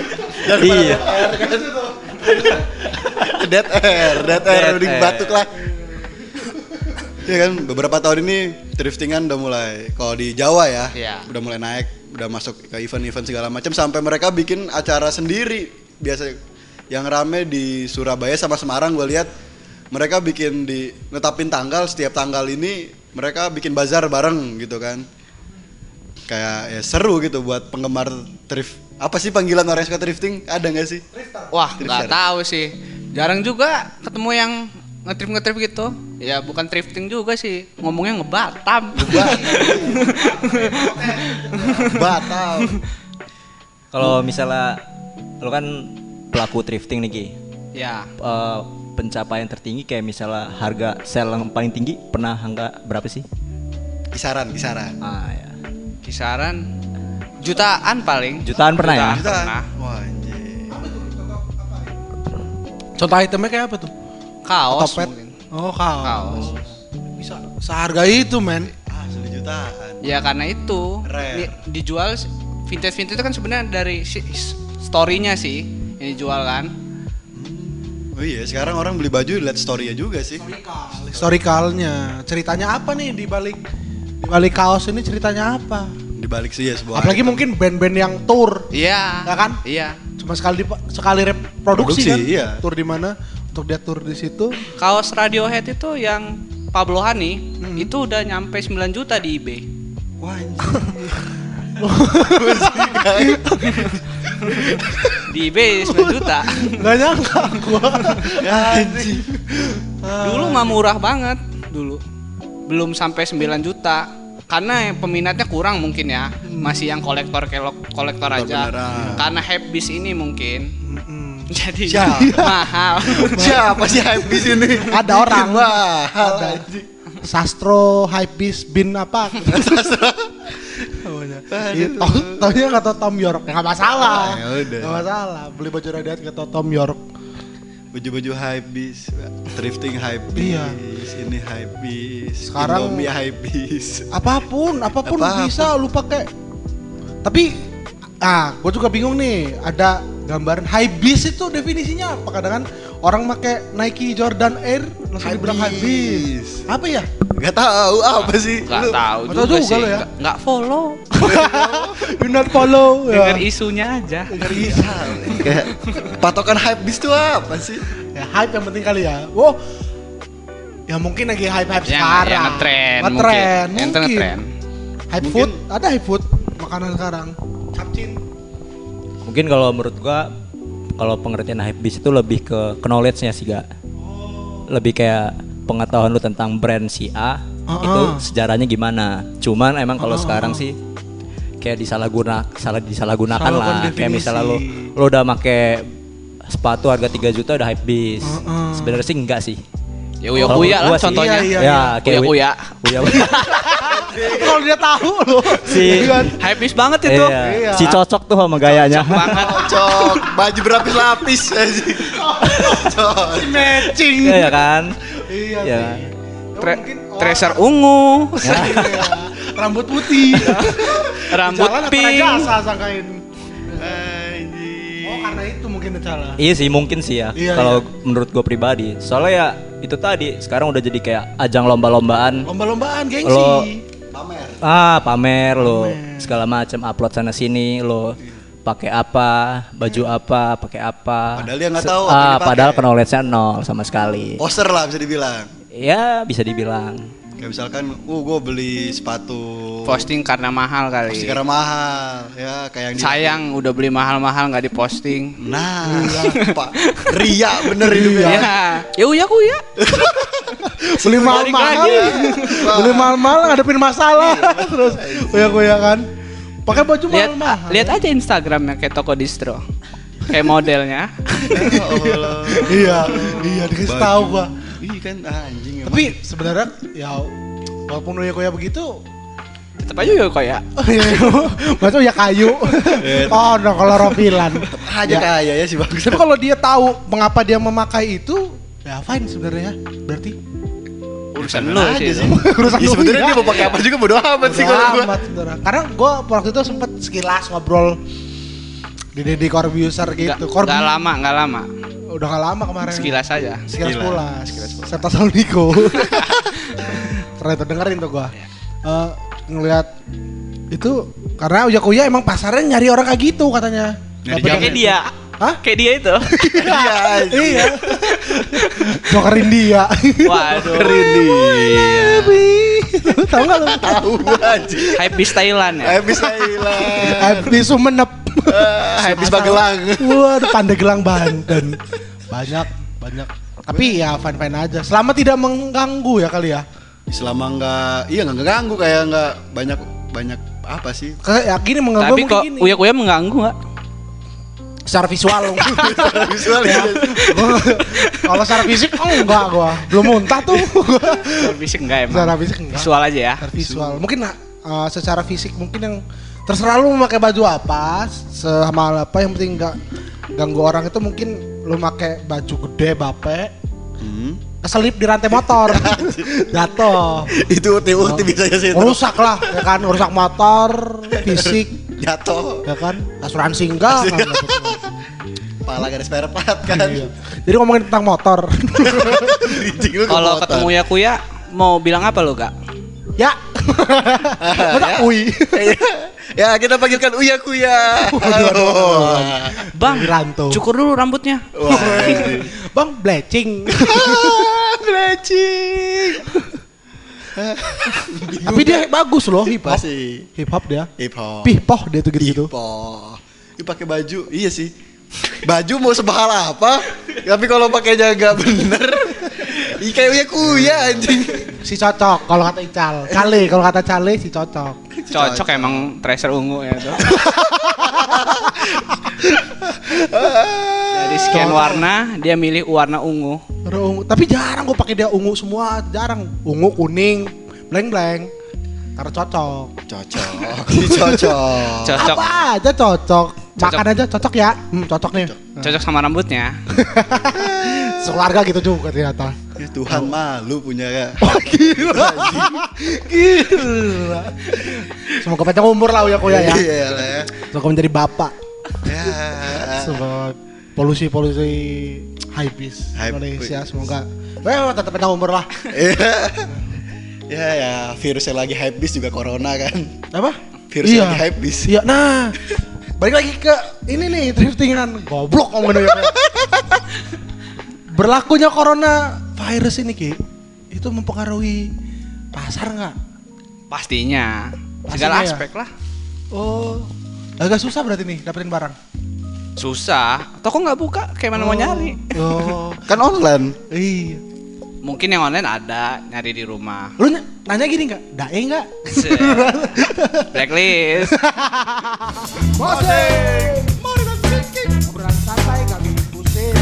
Iya. [laughs] Dead air, dead air, Dead mending air. batuk lah. Iya kan, beberapa tahun ini thriftingan udah mulai kalau di Jawa ya, Iya. udah mulai naik, udah masuk ke event-event segala macam sampai mereka bikin acara sendiri. Biasa yang rame di Surabaya sama Semarang gue lihat mereka bikin di netapin tanggal setiap tanggal ini mereka bikin bazar bareng gitu kan. Kayak ya seru gitu buat penggemar thrift. Apa sih panggilan orang yang suka thrifting? Ada nggak sih? Wah, nggak tahu sih. Jarang juga ketemu yang ngetrip ngetrip gitu. Ya bukan thrifting juga sih. Ngomongnya ngebatam. Batal. Kalau misalnya lo kan pelaku thrifting nih Ki. ya. Eh, pencapaian tertinggi kayak misalnya harga sel yang paling tinggi pernah angka berapa sih? Kisaran, kisaran. Ah ya. Kisaran jutaan paling. Jutaan pernah ya? Jutaan pernah. Wah, anjir. Contoh itemnya kayak apa tuh? Kaos Otopet. mungkin. Oh kaos. Kaos. Bisa seharga itu men. Asli jutaan. Ya karena itu Rare. di- dijual vintage vintage itu kan sebenarnya dari story-nya sih yang dijual kan. Oh iya, sekarang orang beli baju lihat story-nya juga sih. Historicalnya, ceritanya apa nih di balik Di balik kaos ini ceritanya apa? Di balik sih ya sebuah Apalagi item. mungkin band-band yang tour, Iya. ya kan? Iya. Cuma sekali di- sekali reproduksi Produksi, kan? iya. Tour di mana? Untuk dia tour di situ. Kaos Radiohead itu yang Pablo Honey Hmm. itu udah nyampe 9 juta di eBay. Wah. [laughs] [laughs] Di eBay 9 juta. Gak nyangka gua. anjing. Dulu mah murah banget dulu. Belum sampai 9 juta. Karena peminatnya kurang mungkin ya. Masih yang kolektor kelok kolektor aja. beneran. Karena habis ini mungkin. Jadi Siapa? [laughs] mahal. Siapa sih habis ini? Ada orang. Mahal Ada. anjing. Sastro Hypebeast bin apa? [laughs] Iya, nggak tau Tom York, ya nggak masalah. Ya udah. Nggak masalah. Beli baju nggak tau Tom York. Baju-baju hypebeast, thrifting hypebeast, Iya. ini hypebeast, Sekarang- Indomie hypebeast. Apa pun, apa pun Apa pun. bisa lu pakai. Tapi, ah, gue juga bingung nih. Ada gambaran high beast itu definisinya apa? Kadang kan orang pakai Nike Jordan Air langsung dibilang high beast. Apa ya? Gak tahu apa sih? Gak tahu juga, juga sih. lo ya. Nggak- Nggak follow. [laughs] You not follow. Dengar Ya. isunya aja. Bisa. Kayak patokan hypebeast tuh apa sih? ya hype yang penting kali ya. Wow. Ya mungkin lagi hype-hype Yang, sekarang. yang ngetren Ngetren, mungkin. Yang mungkin. ngetren. Hype Mungkin- food, ada hype food makanan sekarang. Capcin. Mungkin kalau menurut gua kalau pengertian hype beast itu lebih ke knowledge-nya sih gak. Lebih kayak pengetahuan lu tentang brand si A Uh-uh. itu sejarahnya gimana. Cuman emang kalau sekarang sih kayak disalahguna salah disalahgunakan Salahkan lah. Kayak misalnya lu lu udah make sepatu harga 3 juta udah hype beast. Uh-uh. Sebenarnya sih enggak sih. Ya uya kuya gua lah sih- contohnya. Iya, iya. ya, kayak Uya Uya. Kalau dia tahu loh. si Hypebeast banget itu. iya, Iya. si cocok tuh sama gayanya. Banget. [laughs] Cocok, baju berlapis-lapis anjing. Cocok. Matching. Iya ya kan? Iya Iya. sih. Ya, Tre- tracer ungu, Iya. Rambut putih. [laughs] rambut Jalan pink. jasa sangkain. Anjing. Oh karena itu mungkin salah. Iya sih mungkin sih ya. Iya, Kalau menurut gue pribadi, soalnya ya itu tadi sekarang udah jadi kayak ajang lomba-lombaan. Lomba-lombaan gengsi. Lo- Pamer. Ah pamer lo Pamer. segala macam upload sana sini lo pakai apa baju apa pakai apa. Padahal dia nggak tahu apa Ah padahal knowledge-nya nol sama sekali. Poster lah bisa dibilang. Ya bisa dibilang. Kayak misalkan, uh gue beli sepatu Posting karena mahal kali. Posting karena mahal, ya kayak yang di- Sayang udah beli mahal-mahal nggak diposting. Nah, Pak, ria bener hidupnya. Ya, ya uya kuya. [laughs] Beli mahal-mahal. Beli mahal-mahal ngadepin masalah. [laughs] Terus goyang-goyang kan. Pakai baju Lihat mahal-mahal. lihat aja Instagramnya kayak toko distro. Kayak modelnya. [laughs] Ya Allah. Iya, iya dikasih tahu gua. Ih kan anjing emang. Tapi sebenarnya ya walaupun uya koya begitu Tetep aja ya kayak. Maksudnya ya kayu. oh, no kalau ropilan. aja Ya. kaya ya si bagus. Tapi kalau dia tahu mengapa dia memakai itu, ya fine sebenarnya. Berarti Urusan lu aja sih. sih. [laughs] Urusan Ya, lu, sebenarnya iya. dia mau pakai apa juga bodo amat sih kalau gua. amat sebenarnya. Karena gue waktu itu sempet sekilas ngobrol di Deddy Corbuzier Nggak gitu. nggak lama, nggak lama. Udah gak lama kemarin. Sekilas aja. Sekilas Sekilas. pulas. Serta Salniko. Pernah itu dengerin tuh gua. Eh, ngelihat itu karena Uya Kuya emang pasarnya nyari orang kayak gitu katanya. Nyari. Kayak dia. Hah? Kayak dia itu. Iya. [laughs] Iya. Jokerin dia. Waduh. Keren dia. Lu tahu gak lu? [laughs] Tahu anjing. Hypebeast Thailand ya. Habis hilang. [laughs] Habis Sumenep. Habis Magelang. [laughs] Waduh, Pandeglang Banten. Banyak, banyak. Tapi ya fine-fine aja. Selama tidak mengganggu ya kali ya. Selama enggak iya enggak ganggu kayak enggak banyak banyak apa sih? Kayak ya gini mengganggu Tapi kok gini. uya kuya mengganggu nggak? Secara visual. [laughs] Visual ya. [laughs] Kalau secara fisik oh enggak gua. Belum muntah tuh. gua. Fisik enggak emang. secara fisik enggak. Visual aja ya. Secara visual. Mungkin uh, secara fisik mungkin yang terserah lu mau pakai baju apa, sama apa yang penting enggak ganggu orang itu mungkin lu pakai baju gede bape Hmm. keselip di rantai motor [laughs] jatuh Itu ulti-ulti biasanya sih itu. rusak lah ya kan rusak motor fisik Jatuh. ya kan asuransi enggak kan, Pala garis spare part kan. Iya. jadi ngomongin tentang motor Kalau ketemu ya kuya mau bilang apa lu kak? Ya. [laughs] Masa ui. [laughs] ya kita panggilkan Uya Kuya. Halo. Bang, Wiranto. cukur dulu rambutnya. [laughs] Bang, bleaching. Blecing. Tapi dia bagus loh hip hop. Hip hop dia. hip hop. Pihpoh dia tuh gitu-gitu. Pipo. Ini pakai baju. Iya sih. Baju mau sebahal apa? Tapi kalau pakainya nggak bener, [laughs] Ih kayak Uya Kuya anjing. Si cocok kalau kata Ical. Cale kalau kata Cale si cocok. Cocok emang tracer ungu ya tuh. Dari sekian warna, dia milih warna ungu. Tapi jarang gue pakai dia ungu semua, jarang. Ungu, kuning, blank-blank. Karena cocok. Cocok. [laughs] Cocok. Cocok, Apa aja cocok. Makan Cocok. aja cocok ya. Hmm, cocok nih. cocok sama rambutnya. [laughs] Sekeluarga gitu juga ternyata. Ya, Tuhan malu punya ya. [laughs] Gila. Gila. Semoga panjang umur lah ya Kuya ya. Iya lah ya. Semoga menjadi bapak. Ya. Semoga polusi-polusi high bis High- Indonesia semoga eh tetap panjang umur lah. Iya. Ya ya virus yang lagi hype bis juga corona kan. Apa? Virus iya. yang hype bis. Iya, nah. Balik lagi ke ini nih driftingan goblok ngomongin ya. Berlakunya corona virus ini Ki itu mempengaruhi pasar nggak? Pastinya. Pastinya Segala ya? aspek lah. Oh, agak susah berarti nih dapetin barang. Susah. Toko nggak buka, kayak mana mau nyari. Oh, Kan online. iya. Mungkin yang online ada, nyari di rumah. Lu ny- nanya gini nggak? Dae nggak? [laughs] Blacklist. Basing Obrolan santai gak bikin pusing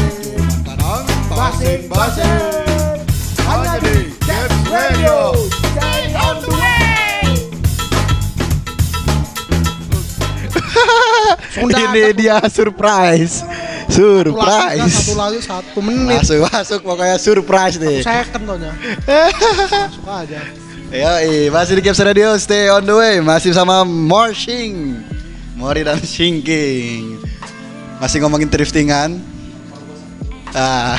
Basing Basing Hanya di Caps Radio Stay on the way [laughs] Sunda Ini dia surprise. Surprise. satu lagu satu menit. Masuk masuk pokoknya surprise nih. Second tohnya. [laughs] Masuk aja. Ya, masih di Caps Radio, stay on the way. Masih sama Morshing, Mori dan Shinking. Masih ngomongin driftingan. Ah,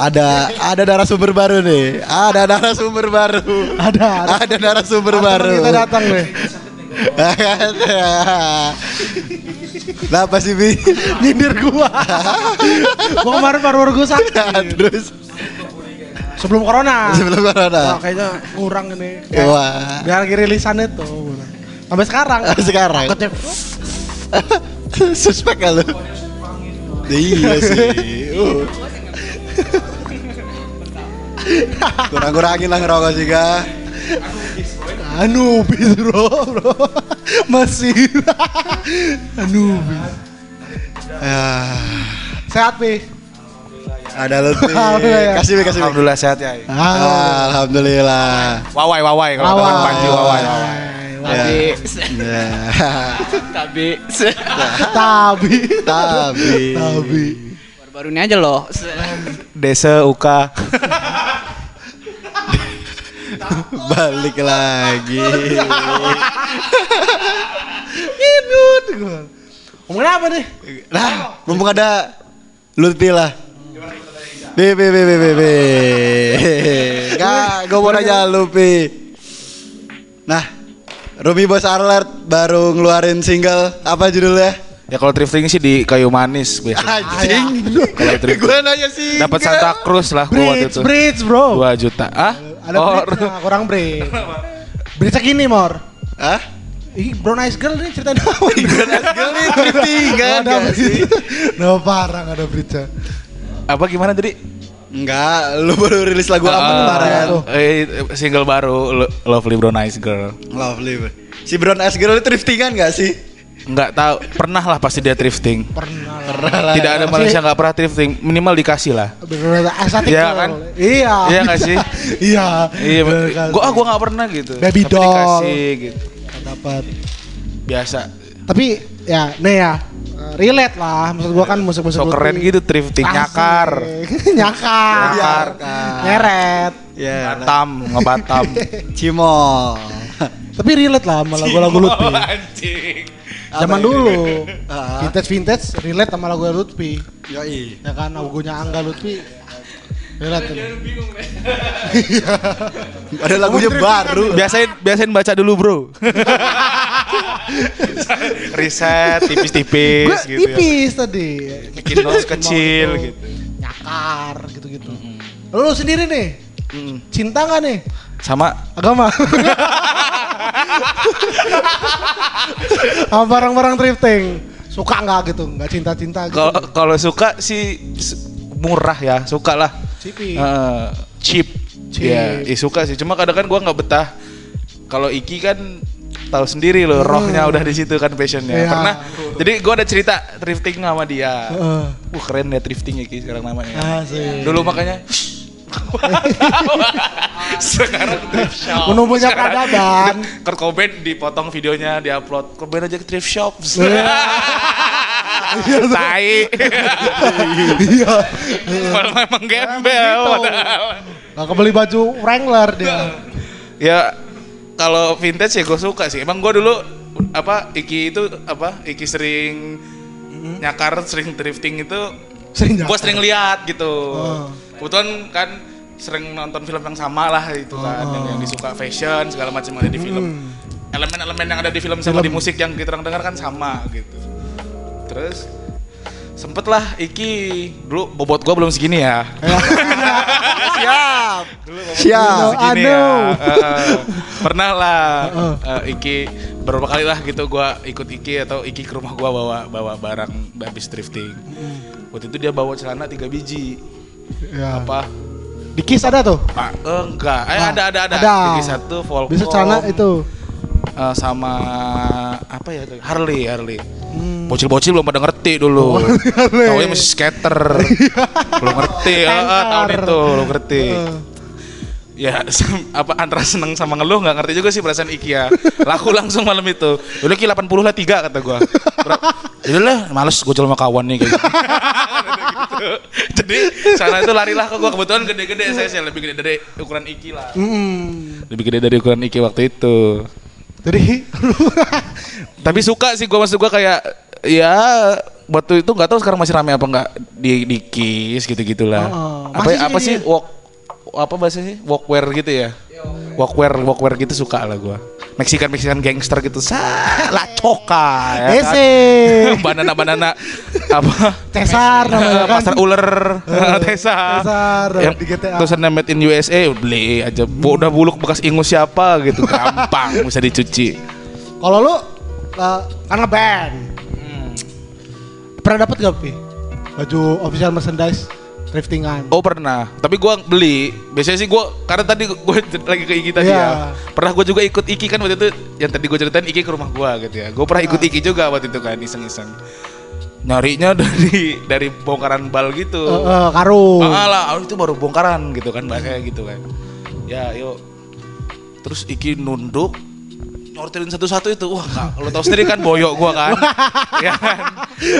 ada ada narasumber baru nih. Ada narasumber baru. Ada, ada. Ada narasumber baru. Kita datang nih. [laughs] Kenapa sih Bi? Nyindir gua. gua kemarin paru-paru gua sakit. Terus Sebelum corona. sebelum Wah, corona. kayaknya kurang ini. Wah. Biar lagi rilisan itu. Sampai sekarang. Sekarang. Takutnya, Suspek lu? Iya sih. Uh. [laughs] Kurang-kurangin lah ngerokok sih ga. Anubis bro, bro. [laughs] Masih. [laughs] Anubis. Ya, Sehat pi. ada Pi. Alhamdulillah. Kasih Pi, kasih Pi. Alhamdulillah sehat ya. Ah, Alhamdulillah. Wawai, wawai kalau teman Panji wawai, wawai. Tapi, Ya. tapi, Tabi. [laughs] Tapi Tabi. baru-baru ini aja loh. Desa Uka. Balik lagi. Inut gua. Ngomongin apa nih? Nah, mumpung ada Lutfi lah. Bi, bi, bi, bi, bi, bi. Gak, gue mau nanya Lutfi. Nah, Rumi Bos Alert baru ngeluarin single apa judulnya? Ya kalau drifting sih di kayu manis biasa. Anjing. Kalau drifting. Gue nanya sih. Dapat Santa Cruz lah gua waktu itu. bridge bro. 2 juta. Ah? Ada oh, bridge, nah, kurang bridge. Bridge gini mor. Hah? Ih, Brown Eyes Girl ini ceritain apa? Girl ini driftingan [laughs] Nggak ada gak sih? bridge. Nah, parah ada bridge apa gimana tadi? Enggak, lu baru rilis lagu apa Ah, kemarin? eh, single baru Lo- Lovely Brown Eyes Girl. Lovely. Si Brown Eyes Girl itu driftingan gak sih? Enggak tahu, pernah lah pasti dia drifting. Pernah lah. Tidak ada Malaysia nggak pernah drifting, minimal dikasih lah. Estetik Iya kan? Iya. Iya nggak sih? [laughs] iya. Iya, gua ah gua nggak pernah gitu. Baby Tapi doll. dikasih gitu. dapat. Biasa. Tapi ya, nih ya. eh, Relate lah, maksud gua kan musik-musik So keren gitu drifting Asik. [laughs] nyakar. nyakar. Nyakar. Nyeret. Ya, Batam, ngebatam. [laughs] Cimol. Tapi relate lah sama lagu-lagu Lutfi. Anjing. Zaman dulu. [laughs] Ah. Vintage vintage relate sama lagu Lutfi. Yoi. Ya kan lagunya Angga Lutfi. Tuh. [laughs] Ada lagunya baru. Biasain biasain baca dulu, Bro. [laughs] Riset tipis-tipis gitu ya. tipis tadi. Bikin notes kecil gitu. Nyakar gitu-gitu. Lu sendiri nih, cinta nggak nih? Sama Agama. Sama barang-barang thrifting. Suka nggak gitu? Nggak cinta-cinta gitu? kalau kalau suka sih murah ya, suka lah. Cipi. Eh, cheap. Cheap. Ya, ya suka sih. Cuma kadang kan gua nggak betah. Kalau Iki kan tahu sendiri loh, rohnya udah di situ kan passionnya. Iya. Pernah. Jadi gua ada cerita thrifting sama dia. Heeh. Wah keren ya thrifting Iki sekarang namanya. Asik. Dulu makanya [laughs] sekarang thrift shop. Menumbuhnya Sekarang peradaban. [laughs] Kurt Cobain dipotong videonya, diupload. Cobain aja ke thrift shop. [laughs] Tai. Iya. Padahal memang gembel. gitu. Nggak kebeli baju Wrangler dia. Ya kalau vintage ya gue suka sih. Emang gue dulu apa Iki itu apa Iki sering nyakar, sering thrifting itu Sering gue sering lihat gitu. Oh. Kebetulan kan sering nonton film yang sama lah itu kan yang, yang disuka fashion segala macam ada di film. Elemen-elemen yang ada di film sama Film. di musik yang kita orang dengar kan sama gitu. Terus sempet lah Iki dulu bobot gua belum segini ya. [laughs] Siap. I Siap. know. Gini ya. eh, [laughs] pernah lah eh, Iki beberapa kali lah gitu gua ikut Iki atau Iki ke rumah gua bawa bawa barang habis thrifting. Waktu itu dia bawa celana tiga biji. Ya. Apa? Di Kiss ada tuh. Ah, enggak. Eh, Nah, ada ada ada. ada. Tiga satu Volcom. Bisa celana itu. eh, sama apa ya itu? Harley, Harley. Hmm. Bocil-bocil belum pada ngerti dulu. Harley. Taunya masih skater. [laughs] belum ngerti. eh, tahun itu belum ngerti. Eh. Ya, [laughs] apa antara seneng sama ngeluh nggak ngerti juga sih perasaan Iki ya. Laku [laughs] langsung malam itu. Udah Ki 80 lah tiga kata gua. Yaudah lah, males gue jual sama kawan nih kayak gitu. [laughs] Jadi sana itu larilah ke gua kebetulan gede-gede saya sih lebih gede dari ukuran Iki lah. Hmm. Lebih gede dari ukuran Iki waktu itu. Jadi [laughs] Tapi suka sih gua maksud gua kayak ya waktu itu nggak tahu sekarang masih rame apa nggak di di Kiss gitu-gitulah. Oh, apa masih apa sih walk apa bahasa sih walkwear gitu ya? Walkwear walkwear gitu suka lah gua. Mexican Mexican gangster gitu. Salah coka ya kan? Ese. [laughs] banana banana apa? Cesar [laughs] namanya kan. Pasar ular, [laughs] Tesa. Cesar, Yang di GTA. tulisannya made in USA beli aja. Bu- Udah buluk bekas ingus siapa gitu gampang bisa dicuci. Kalau lu uh, karena band. Pernah dapat gak, Pi? Baju official merchandise thriftingan. Oh pernah, tapi gua beli. Biasanya sih gua karena tadi gua [laughs] lagi ke Iki tadi Iya. ya. Pernah gua juga ikut Iki kan waktu itu yang tadi gua ceritain Iki ke rumah gua gitu ya. Gua pernah ikut Iki juga waktu itu kan iseng-iseng. Nyarinya [laughs] dari dari bongkaran bal gitu. Eh, eh, karung. Ah lah, ah, itu baru bongkaran gitu kan bahasanya gitu kan. Ya, yuk. Terus Iki nunduk nyortirin satu-satu itu. Wah, nggak, lo tau sendiri kan boyok gua kan. [laughs] ya kan?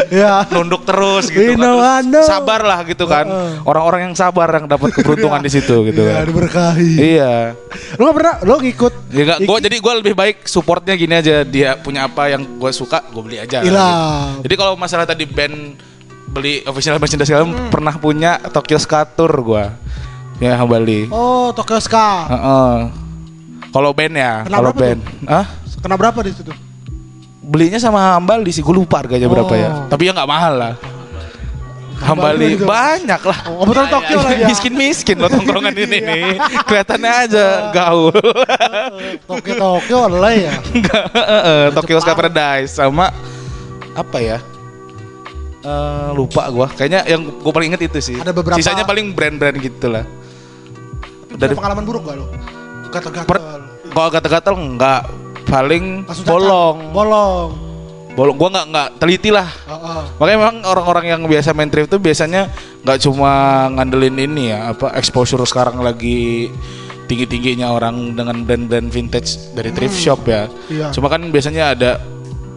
Ya. nunduk terus gitu kan. know, Terus know. sabar lah gitu kan. Orang-orang yang sabar yang dapat keberuntungan [laughs] di situ gitu Iya, kan. diberkahi. Iya. Lu gak pernah lu ngikut Ya gak, gua jadi gua lebih baik supportnya gini aja. Dia punya apa yang gua suka, gua beli aja. Gitu. Jadi kalau masalah tadi band beli official merchandise segala pernah punya Tokyo Skatur gua. Ya Bali. Oh, Tokyo Ska. Heeh. Kalau band ya, kalau band. Hah? Kena berapa di situ? Belinya sama Hambali sih, gue lupa harganya berapa ya. Oh. Tapi ya nggak mahal lah. Hambali banyak lah. Oh, betul Tokyo lah ya. Miskin-miskin loh tongkrongan ini nih. [laughs] Kelihatannya aja gaul. [laughs] Tokyo Tokyo adalah ya. Enggak, heeh, Tokyo Sky Paradise sama apa ya? Eh, lupa gua. Kayaknya yang gua paling inget itu sih. Ada beberapa- Sisanya paling brand-brand gitu lah. Tapi Dari- pengalaman buruk gak lu? Gatel-gatel. Kalau gatal-gatal enggak, paling Langsung cacat. bolong. Bolong. Bolong gua enggak enggak teliti lah. Heeh. Makanya memang orang-orang yang biasa main thrift tuh biasanya nggak cuma ngandelin ini ya, apa exposure sekarang lagi tinggi-tingginya orang dengan brand-brand vintage dari thrift shop ya. Iya. Cuma kan biasanya ada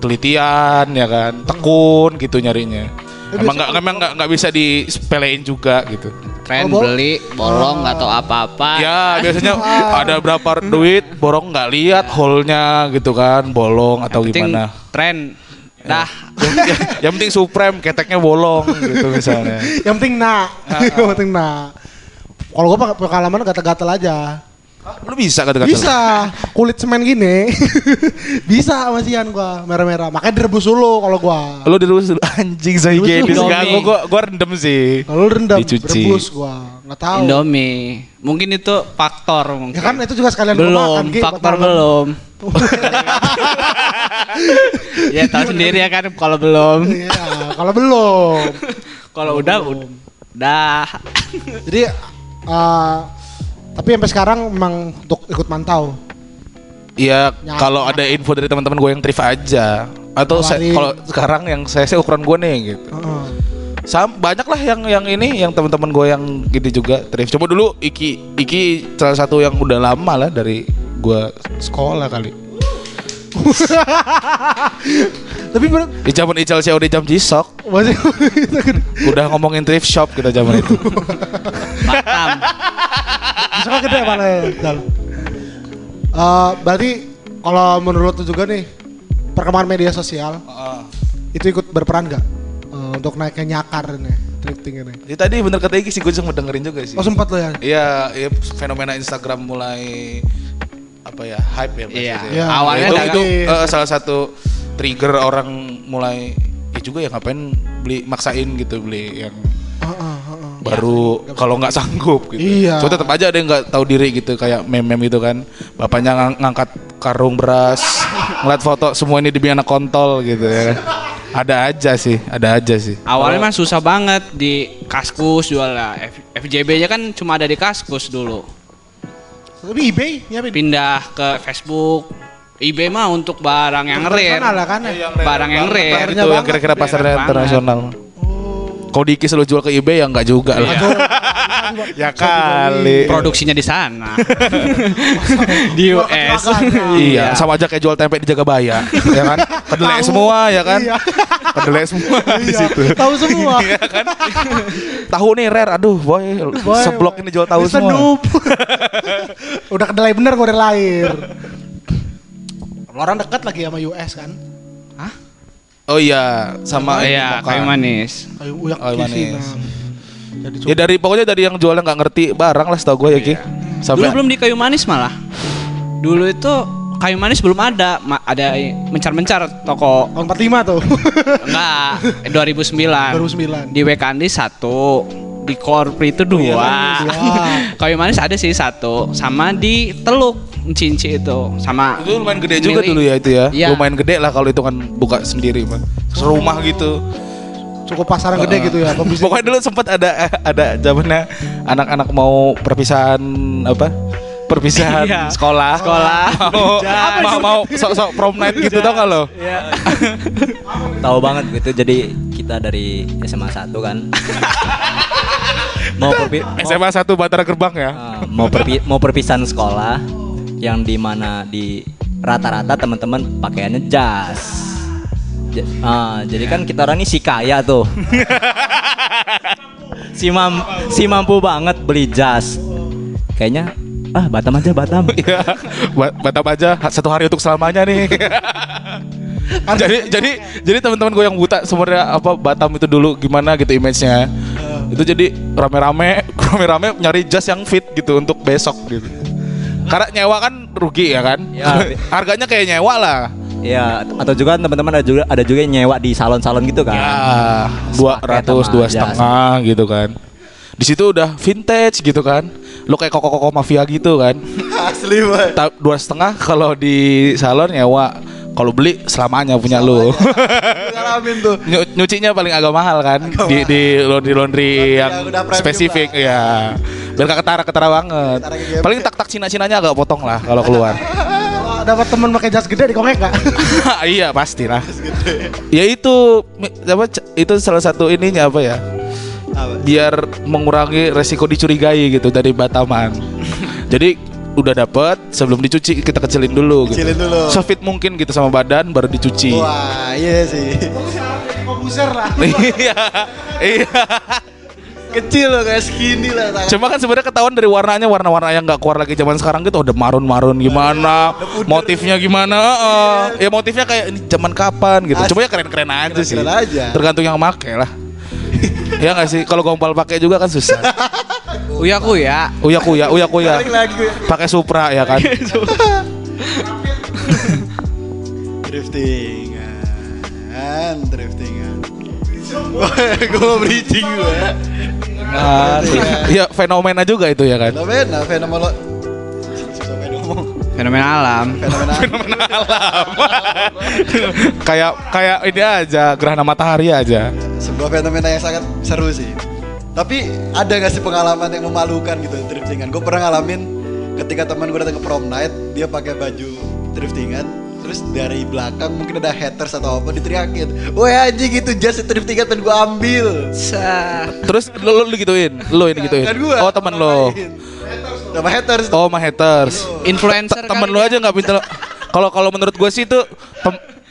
telitian ya kan, tekun gitu nyarinya. Emang nggak emang nggak nggak bisa disepelein juga gitu. Tren Oh, beli, bolong nggak tahu apa-apa. Ya biasanya [laughs] [laughs] ada berapa duit, borong nggak lihat hole-nya gitu kan, bolong atau Penting gimana. Tren. Dah. [laughs] yang, yang penting Supreme, keteknya bolong gitu misalnya. Yang penting nak. Yang penting nak. Kalau gua pakai pengalaman gatal-gatal aja. Lu bisa kata-kata. Bisa. Kulit semen gini. [laughs] bisa masihan gua merah-merah. Makanya direbus dulu kalau gua. Lu dirus dulu [laughs] anjing saya gini. Enggak, gua, gua gua rendem sih. Kalau rendam Dicuci. rebus gua. Nggak tahu. Indomie. Mungkin itu faktor mungkin. Ya kan itu juga sekalian gua belum, makan, faktor belum. [laughs] ya tahu sendiri ya kan kalau belum. Iya, kalau belum. Kalau udah udah. Jadi eh tapi sampai sekarang memang untuk ikut mantau. Iya, kalau ada info dari teman-teman gue yang trip aja. Atau kalau sekarang yang saya sih ukuran gue nih gitu. Heeh. Sam, banyak lah yang yang ini yang teman-teman gue yang gitu juga trip. Coba dulu Iki Iki salah satu yang udah lama lah dari gue sekolah kali. [laughs] Tapi bener, Di zaman Ical COD jam Jisok masih udah ngomongin thrift shop kita zaman itu. Batam. Bisa gede malah ya. Dal. Eh, berarti kalau menurut lu juga nih perkembangan media sosial itu ikut berperan gak Eh, untuk naiknya nyakar ini thrifting ini? Jadi tadi bener kata Iki sih gue sempat dengerin juga sih. Oh sempat lo ya? Iya, iya, fenomena Instagram mulai apa ya hype ya Iya. maksudnya. Iya. Awalnya itu, itu eh, salah satu trigger orang mulai ya juga ya ngapain beli maksain gitu beli yang Baru kalau nggak sanggup gitu. Iya. So tetap aja ada yang nggak tahu diri gitu kayak meme-meme itu kan. Bapaknya ngang- ngangkat karung beras, ngeliat foto semua ini dibikin anak kontol gitu ya kan. Ada aja sih, ada aja sih. Awalnya mah susah banget di Kaskus jual lah. F- FJB-nya kan cuma ada di Kaskus dulu. Tapi eBay nyiapin. Pindah ke Facebook. eBay mah untuk barang yang rare. Internasional lah kan ya? Barang yang rare. itu yang banget, kira-kira pasarnya banget. internasional. Kalau di Ikis lo jual ke eBay ya nggak juga lah. [laughs] ya kali. Produksinya di sana. [laughs] di US. Iya, sama aja kayak jual tempe di Jagabaya, ya kan? Kedelai semua ya kan? Iya. Kedelai semua di Iya, situ. Tahu semua. Iya kan? Tahu nih rare, aduh boy, Boy, seblok boy. ini jual tahu semua. [laughs] Udah kedelai bener gua udah lahir. Orang dekat lagi sama US kan? Oh iya, sama Iya, kayu manis. Kayu uyak Kayu di manis. Jadi Ya dari pokoknya dari yang jualnya nggak ngerti barang lah setahu gue ya Ki. Dulu Sampai belum di kayu manis malah. Dulu itu kayu manis belum ada, Ma- ada mencar-mencar toko. tahun 45 tuh. [laughs] Enggak, 2009. 2009. Di Wekandi satu, di Korpri itu dua. dua. [laughs] kayu manis ada sih satu, sama di Teluk Cinci itu, sama itu lumayan gede juga Mili. dulu ya itu ya. Iya. Lumayan gede lah kalau itu kan buka sendiri, Pak. Serumah gitu. Cukup pasaran gede gitu ya. pembisnis. Pokoknya dulu sempat ada ada zamannya anak-anak mau perpisahan apa? Perpisahan [laughs] Iya. sekolah. Sekolah. [laughs] Mau mau, mau sok-sok prom night gitu tau gak lo? [laughs] Tahu banget gitu. Jadi kita dari SMA 1 kan. mau perpi SMA 1 Batara Gerbang ya. mau perpi mau perpisahan sekolah yang di mana di rata-rata teman-teman pakaiannya jas. Ja- ah, jadi kan kita orang ini si kaya tuh. [laughs] si mam si mampu banget beli jas. Kayaknya ah Batam aja Batam. [laughs] Iya. Ba- Batam aja satu hari untuk selamanya nih. [laughs] jadi jadi jadi teman-teman gue yang buta sebenarnya apa Batam itu dulu gimana gitu image-nya. Itu jadi rame-rame rame-rame nyari jas yang fit gitu untuk besok gitu. Karena nyewa kan rugi ya kan? Ya. [laughs] Harganya kayak nyewa lah. Ya, atau juga teman-teman ada juga ada juga yang nyewa di salon-salon gitu kan. Ya, dua ratus dua setengah gitu kan. Di situ udah vintage gitu kan. Lo kayak koko-koko mafia gitu kan. [laughs] Asli banget. Dua setengah kalau di salon nyewa kalau beli selamanya punya lu [laughs] Ngalamin tuh. Nyu- nyucinya paling agak mahal kan di di laundry laundry yang premium spesifik ya biar gak ketara ketara banget paling tak tak cina cinanya agak potong lah kalau keluar [laughs] dapat teman pakai jas gede dikongek enggak? [laughs] iya pasti lah ya itu apa itu salah satu ininya apa ya biar mengurangi resiko dicurigai gitu dari Bataman [laughs] jadi udah dapet sebelum dicuci kita kecilin dulu gitu. Kecilin dulu. Sefit mungkin gitu sama badan baru dicuci. Wah, iya sih. Kompuser lah. Iya. Iya. Kecil loh kayak skinny lah tangan. Cuma kan sebenarnya ketahuan dari warnanya warna-warna yang nggak keluar lagi zaman sekarang gitu udah marun-marun gimana, motifnya gimana, heeh. ya motifnya kayak ini zaman kapan gitu. Coba ya keren-keren aja sih. Keren-keren aja. Tergantung yang make lah. ya nggak sih kalau gompal pakai juga kan susah. [laughs] Uya kuya. Uya kuya, uya kuya. Pakai Supra ya kan. [laughs] Driftingan, driftingan. [laughs] gue mau bridging gue. Nah, Iya fenomena juga itu ya kan. Fenomena, fenomena. Fenomena alam. Fenomena. [laughs] kayak kayak ini aja gerhana matahari aja. Sebuah fenomena yang sangat seru sih. Tapi ada gak sih pengalaman yang memalukan gitu driftingan? Gue pernah ngalamin ketika teman gue datang ke prom night, dia pakai baju driftingan, terus dari belakang mungkin ada haters atau apa diteriakin, woi anjing gitu jas itu driftingan pengen gue ambil. Terus lo, lo digituin, lo ini gituin. Kan gua. Oh teman lo. Sama haters. Oh my haters. Influencer Temen lo ya. aja nggak pinter. Kalau kalau menurut gue sih itu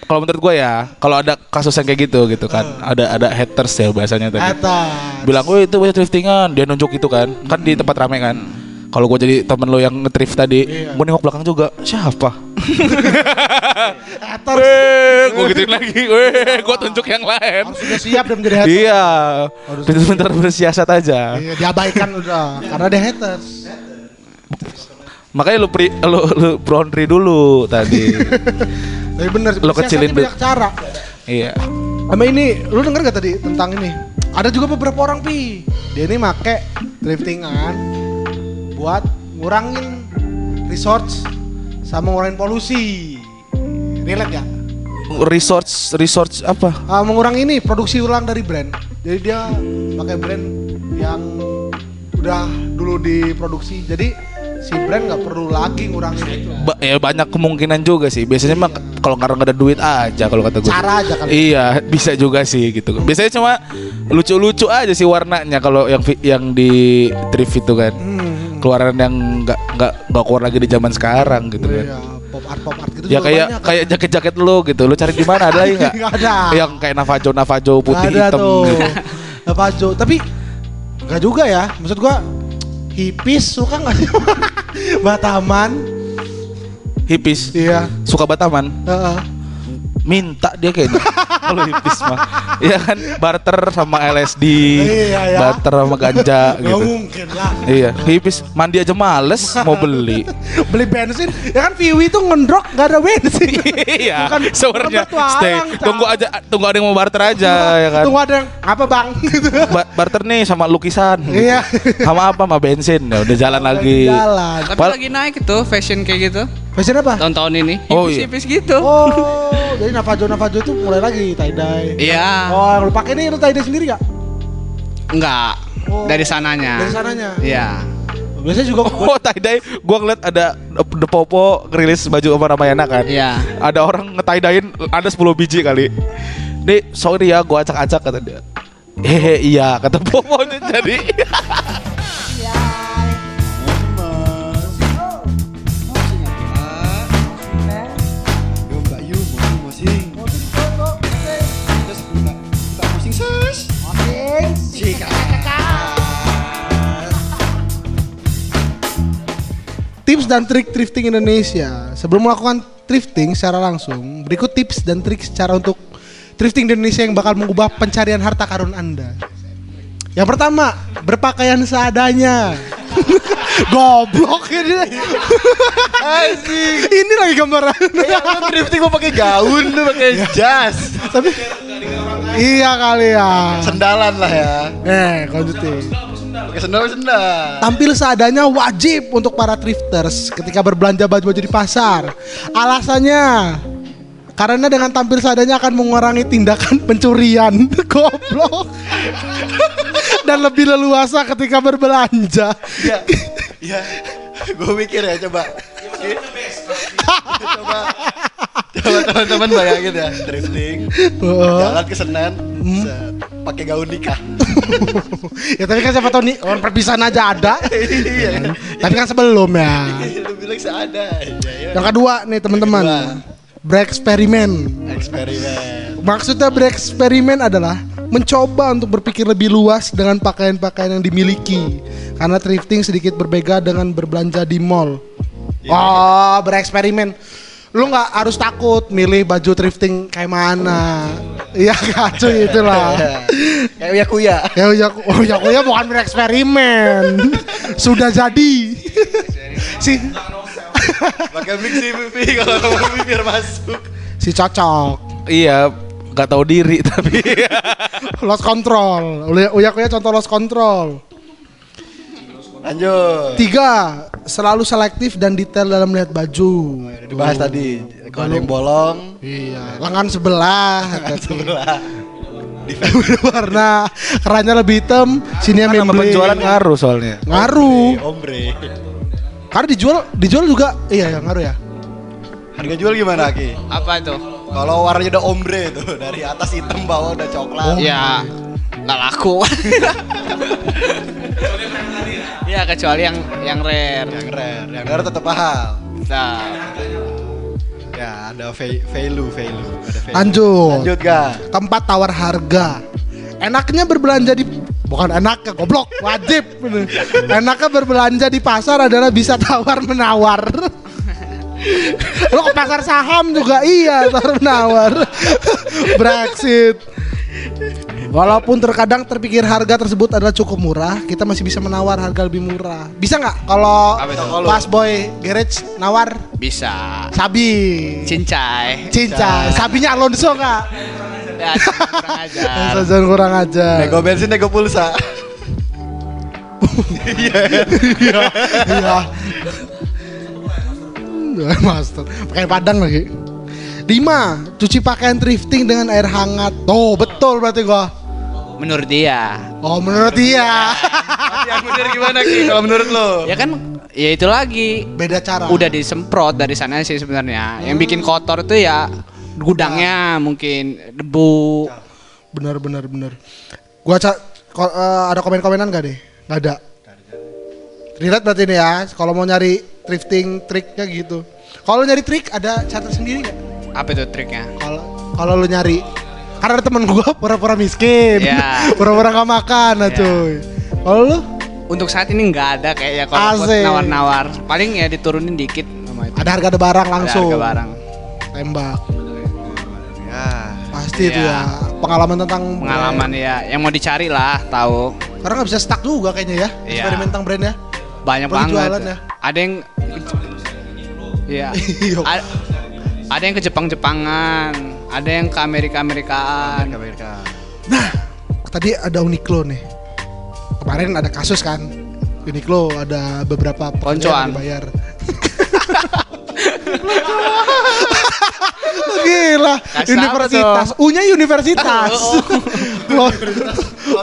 kalau menurut gue ya, kalau ada kasus yang kayak gitu gitu kan, ada ada haters ya bahasanya tadi. Atas. Bilang, "Woi, itu driftingan." Dia nunjuk itu kan. Kan di tempat rame kan. Kalau gue jadi temen lo yang nge-drift tadi, gue nengok belakang juga. Siapa? [laughs] Haters. Weh, gue gituin lagi. Weh, gue tunjuk yang lain. Harus sudah siap dan menjadi haters. Iya, pintar-pintar bersiasat aja. Iya, diabaikan udah karena ada haters. Makanya lu pri, lu, lu laundry dulu tadi. [laughs] Tapi bener, Lo kecilin banyak cara. iya. Sama ini, lu denger gak tadi tentang ini? Ada juga beberapa orang pi, dia ini make driftingan buat ngurangin resource sama ngurangin polusi. Relate ya? Resource resource apa? Ah, mengurangi ini produksi ulang dari brand. Jadi dia pakai brand yang udah dulu diproduksi. Jadi si brand nggak perlu lagi ngurangin itu. Ba- ya banyak kemungkinan juga sih. Biasanya mah kalau karena nggak ada duit aja kalau kata gue. Cara aja kali. Iya, [laughs] bisa juga sih gitu. Biasanya cuma lucu-lucu aja sih warnanya kalau yang yang di thrift itu kan. Hmm. Keluaran yang nggak nggak nggak keluar lagi di zaman sekarang gitu kan. Iya, pop art pop art gitu Ya juga kayak banyak. kayak jaket-jaket lo gitu. Lo cari di mana ada lagi nggak? [laughs] Ada. Yang kayak Navajo Navajo putih ada hitam. tuh. gitu. [laughs] Apa Jo? Tapi nggak juga ya. Maksud gua hipis suka nggak sih? [laughs] Bataman. Hipis. Iya. Suka Bataman. Heeh. Minta dia kayaknya [laughs] kalau hipis mah ya kan barter sama LSD Iya, ya. barter sama ganja Nggak gitu mungkin lah. iya hipis mandi aja males mau beli [laughs] Beli bensin, ya kan Viwi tuh ngendrok gak ada bensin. iya Bukan sebenarnya stay tunggu aja tunggu ada yang mau barter aja ya kan Tunggu ada yang apa bang? [laughs] Gitu. Ba- barter nih sama lukisan Iya. sama apa sama bensin ya udah jalan lagi Jalan. Tapi Pal- lagi naik itu fashion kayak gitu. Fashion apa? Tahun-tahun ini. Oh, iya. Hipis-hipis gitu. Oh, jadi Navajo Navajo itu mulai lagi tie dye. Iya. Oh, yang lu pakai ini lu tie dye sendiri gak? Enggak. Oh. Dari sananya. Dari sananya. Iya. Biasanya juga [laughs] Oh tie dye, gua ngeliat ada The Popo ngerilis baju sama Ramayana kan Iya. Ada orang nge tie ada 10 biji kali Nih sorry ya gua acak-acak kata dia Hehe iya kata Popo jadi [laughs] tips dan trik thrifting Indonesia. Sebelum melakukan thrifting secara langsung, berikut tips dan trik secara untuk thrifting di Indonesia yang bakal mengubah pencarian harta karun Anda. Yang pertama, berpakaian seadanya. [laughs] Goblok ini. ini lagi gambaran. Ya lu drifting mau pakai gaun pakai jas. Tapi iya kali ya. Sendalan lah ya. Eh, lanjutin. Pakai sendal sendal. Tampil seadanya wajib untuk para thrifters ketika berbelanja baju-baju di pasar. Alasannya karena dengan tampil seadanya akan mengurangi tindakan [laughs] pencurian. [laughs] Goblok. [laughs] Dan lebih leluasa ketika berbelanja. Ya. Ya. Gue mikir ya coba. coba coba teman-teman bayangin ya drifting Oh. jalan ke Senen set, pakai gaun nikah [laughs] ya tapi kan siapa tahu nih orang perpisahan aja ada. [laughs] iya Tapi kan sebelum ya. lu bilang seada ya Yang kedua nih teman-teman. Bereksperimen. eksperimen Maksudnya bereksperimen adalah mencoba untuk berpikir lebih luas dengan pakaian-pakaian yang dimiliki. Karena thrifting sedikit berbeda dengan berbelanja di mall. Oh, bereksperimen. Lu nggak harus takut milih baju thrifting kayak mana. Iya kacu itulah. [laughs] Kayak Uya Kuya. Ya ya oh ya ya bukan bereksperimen. Sudah jadi. [laughs] si Pakai mic sih Vivi kalau ngomong biar masuk. si cocok. Iya, nggak tahu diri [laughs] tapi. Lost control. Uya Uya Kuya contoh lost control. Lanjut. Tiga, selalu selektif dan detail dalam melihat baju. Udah dibahas tadi. Kalau ada yang bolong, Iya, lengan sebelah. [laughs] sebelah. [laughs] warna kerannya lebih hitam, sini yang Kan nama membeli. penjualan ngaruh soalnya. Ngaruh. Ombre. Karena dijual dijual juga iya ya ngaruh ya. Harga jual gimana Ki? Apa itu? Kalau warnanya udah ombre tuh, [laughs] dari atas hitam bawah udah coklat. Ya nggak laku. Ya kecuali yang yang rare. Yang rare, yang rare tetap mahal. Nah, Ya, ada va- value, value. Ada value. Lanjut. Lanjut, Ga. Keempat tawar harga. Enaknya berbelanja di bukan enaknya goblok wajib enaknya berbelanja di pasar adalah bisa tawar menawar lo ke pasar saham juga iya tawar menawar Brexit Walaupun terkadang terpikir harga tersebut adalah cukup murah, kita masih bisa menawar harga lebih murah. Bisa nggak kalau pas boy garage nawar bisa. sabi, Cincai. cinca, sabinya Alonso nggak? Ya, kurang ajar. Sajian kurang aja. Nego bensin, nego pulsa. Iya. Iya. Master. Pakai padang lagi. Lima, cuci pakaian thrifting dengan air hangat. Oh, betul berarti gua. Menurut dia. Oh, menurut dia. yang bener gimana Ki? Kalau menurut lo? Ya kan ya itu lagi. Beda cara. Udah disemprot dari sana sih sebenarnya. Yang bikin kotor itu ya gudangnya mungkin debu. benar benar benar. Gua ca- ko- eh, ada komen-komenan gak deh? Gak ada. Relate berarti ini ya. Kalau mau nyari thrifting triknya gitu. Kalau nyari trik ada cara sendiri nggak? Apa itu triknya? Kalau kalau lu nyari karena ada temen gua [laughs] pura-pura miskin, Iya. [laughs] pura-pura gak makan, nah Iya. cuy. Kalau lu Untuk saat ini nggak ada kayaknya kalau buat nawar-nawar. Paling ya diturunin dikit sama itu. ada harga ada barang Ada langsung, harga barang. tembak. Ya. Pasti itu Iya. ya pengalaman tentang Pengalaman ya yang mau dicari lah tahu. brand. Karena nggak bisa stuck juga kayaknya ya, Iya. eksperimen tentang brand ya. Banyak Apalagi banget. jualan ya. Ada yang Iya. [laughs] Ada yang ke Jepang-Jepangan, ada yang ke Amerika-Amerikaan. Amerika. Nah, tadi ada Uniqlo nih. Kemarin ada kasus kan, Uniqlo ada beberapa Koncoan. yang dibayar. [laughs] Gila, Kasih universitas. U-nya universitas. [laughs] Klo-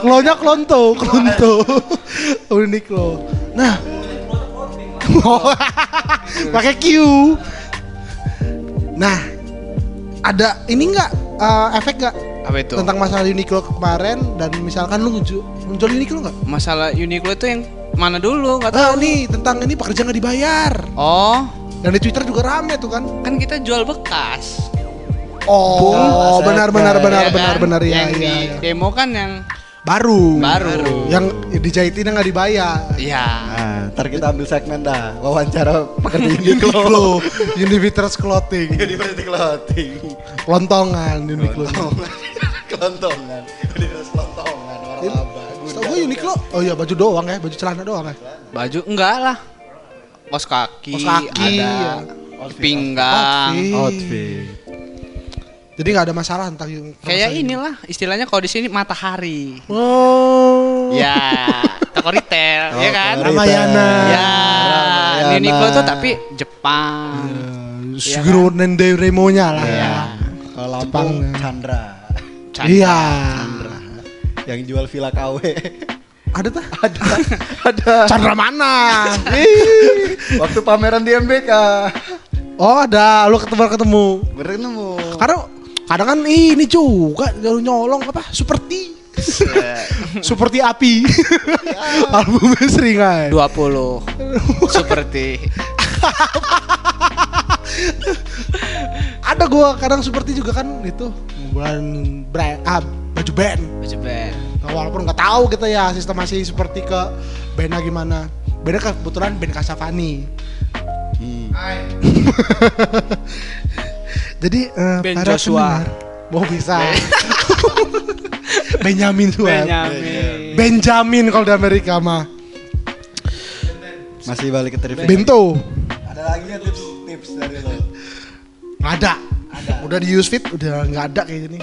Klonya klonto, klonto. Uniqlo. Nah. Oh, [laughs] Pakai Q. Nah, ada ini enggak efek enggak Apa itu? tentang masalah Uniqlo kemarin dan misalkan lu ngeju- ngejual Uniqlo nggak? Masalah Uniqlo itu yang mana dulu? Nggak Ah tahu. nih tentang ini pekerja nggak dibayar Oh, dan di Twitter juga rame tuh kan. kan kita jual bekas. Oh Bung. benar benar benar Ya benar kan? benar ya, Yang ya, di ya. demo kan yang baru baru. yang dijahitin nggak dibayar. Iya. Nah, ntar kita ambil segmen dah. Wawancara pekerja [laughs] Uniqlo. Univitrus Clothing, University Clothing. kelontongan Uniqlo. Kelontongan. [laughs] Universitas kelontongan. Orang laba. Setahu gue Uniqlo, oh iya baju doang ya, baju celana doang ya. Baju enggak lah. Kos kaki, Kaos kaki, ada ya. pinggang. Outfit. Outfit. Jadi nggak ada masalah tentang yang Kayak inilah istilahnya kalau di sini matahari. Oh. Ya, toko retail, ya kan? Ramayana. Ya, Ramayana. Uniqlo tuh tapi Jepang. Suguro Nende Remonya lah ya. Iya. Kalau Lampung Jepang, ya. Chandra. Chandra. Iya. Yang jual villa KW. Ada tuh? [laughs] ada. ada. Chandra mana? [laughs] Waktu pameran di MBK. Oh ada, lu ketemu ketemu. Bener nemu. Karena kadang kan ini juga jalur nyolong apa? Seperti [laughs] seperti api. Albumnya sering aja. 20 seperti Ada gua kadang seperti juga kan itu bulan brand ah, baju band. baju band. Nah, walaupun nggak tahu kita ya sistem masih seperti ke bandnya gimana. Beda kebetulan band Kasavani. Hmm. [laughs] [laughs] Jadi eh, Band para Joshua. pendengar, mau bisa. [laughs] Benjamin Sueb. Benyamin. Benjamin kalau di Amerika mah. Masih balik ke trivia. Bento. Ada lagi nggak tips tips dari lo? Nggak ada. Udah di use fit udah nggak ada kayak gini.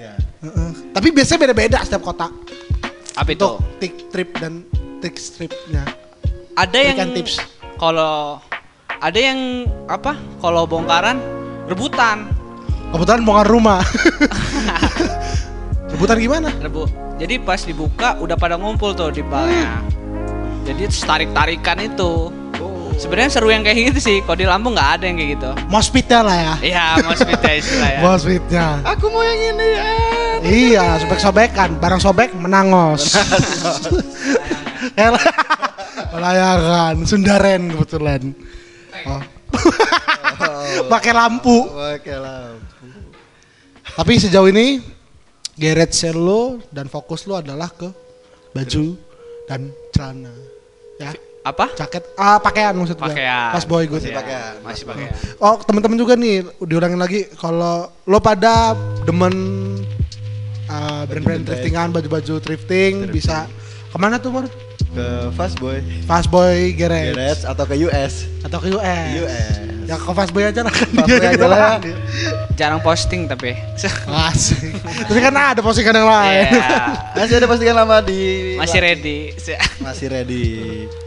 ya. Heeh. Tapi biasanya beda-beda setiap kota. Apa itu? Untuk tik trip dan trik stripnya. Ada yang Berikan tips. kalau ada yang apa? Kalau bongkaran rebutan. Kebetulan bongkar rumah. [laughs] Rebutan gimana? Rebu. Jadi pas dibuka udah pada ngumpul tuh di balnya. Jadi tarik tarikan itu. Sebenarnya seru yang kayak gitu sih. Kalau di Lampung nggak ada yang kayak gitu. Mospitnya lah ya. Iya, mau istilah ya. Mospitnya. Aku mau yang ini ya. Iya, sobek-sobekan, barang sobek menangos. [laughs] Layangan, Sundaren kebetulan. Oh. Pakai lampu. Oke lah. Tapi sejauh ini sale lo dan fokus lo adalah ke baju dan celana. Ya, Apa? jaket, ah pakaian maksud gue. Pakaian. Pas boy good. Iya, pakaian. Masih pakaian. Oh, teman-teman juga nih, diulangin lagi kalau lo pada demen uh, brand-brand thriftingan, baju-baju thrifting, bisa ke mana tuh, Mor? Ke Fast Boy, Fast Boy Garage, Garage atau ke US. atau ke US. US. Ya ke Fast Boy aja lah kan. Fast Boy aja lah. [laughs] Jarang posting tapi. [laughs] Asik. Tapi kan ada postingan yang lain. Iya. [laughs] Masih ada postingan lama di Masih ready. Masih ready.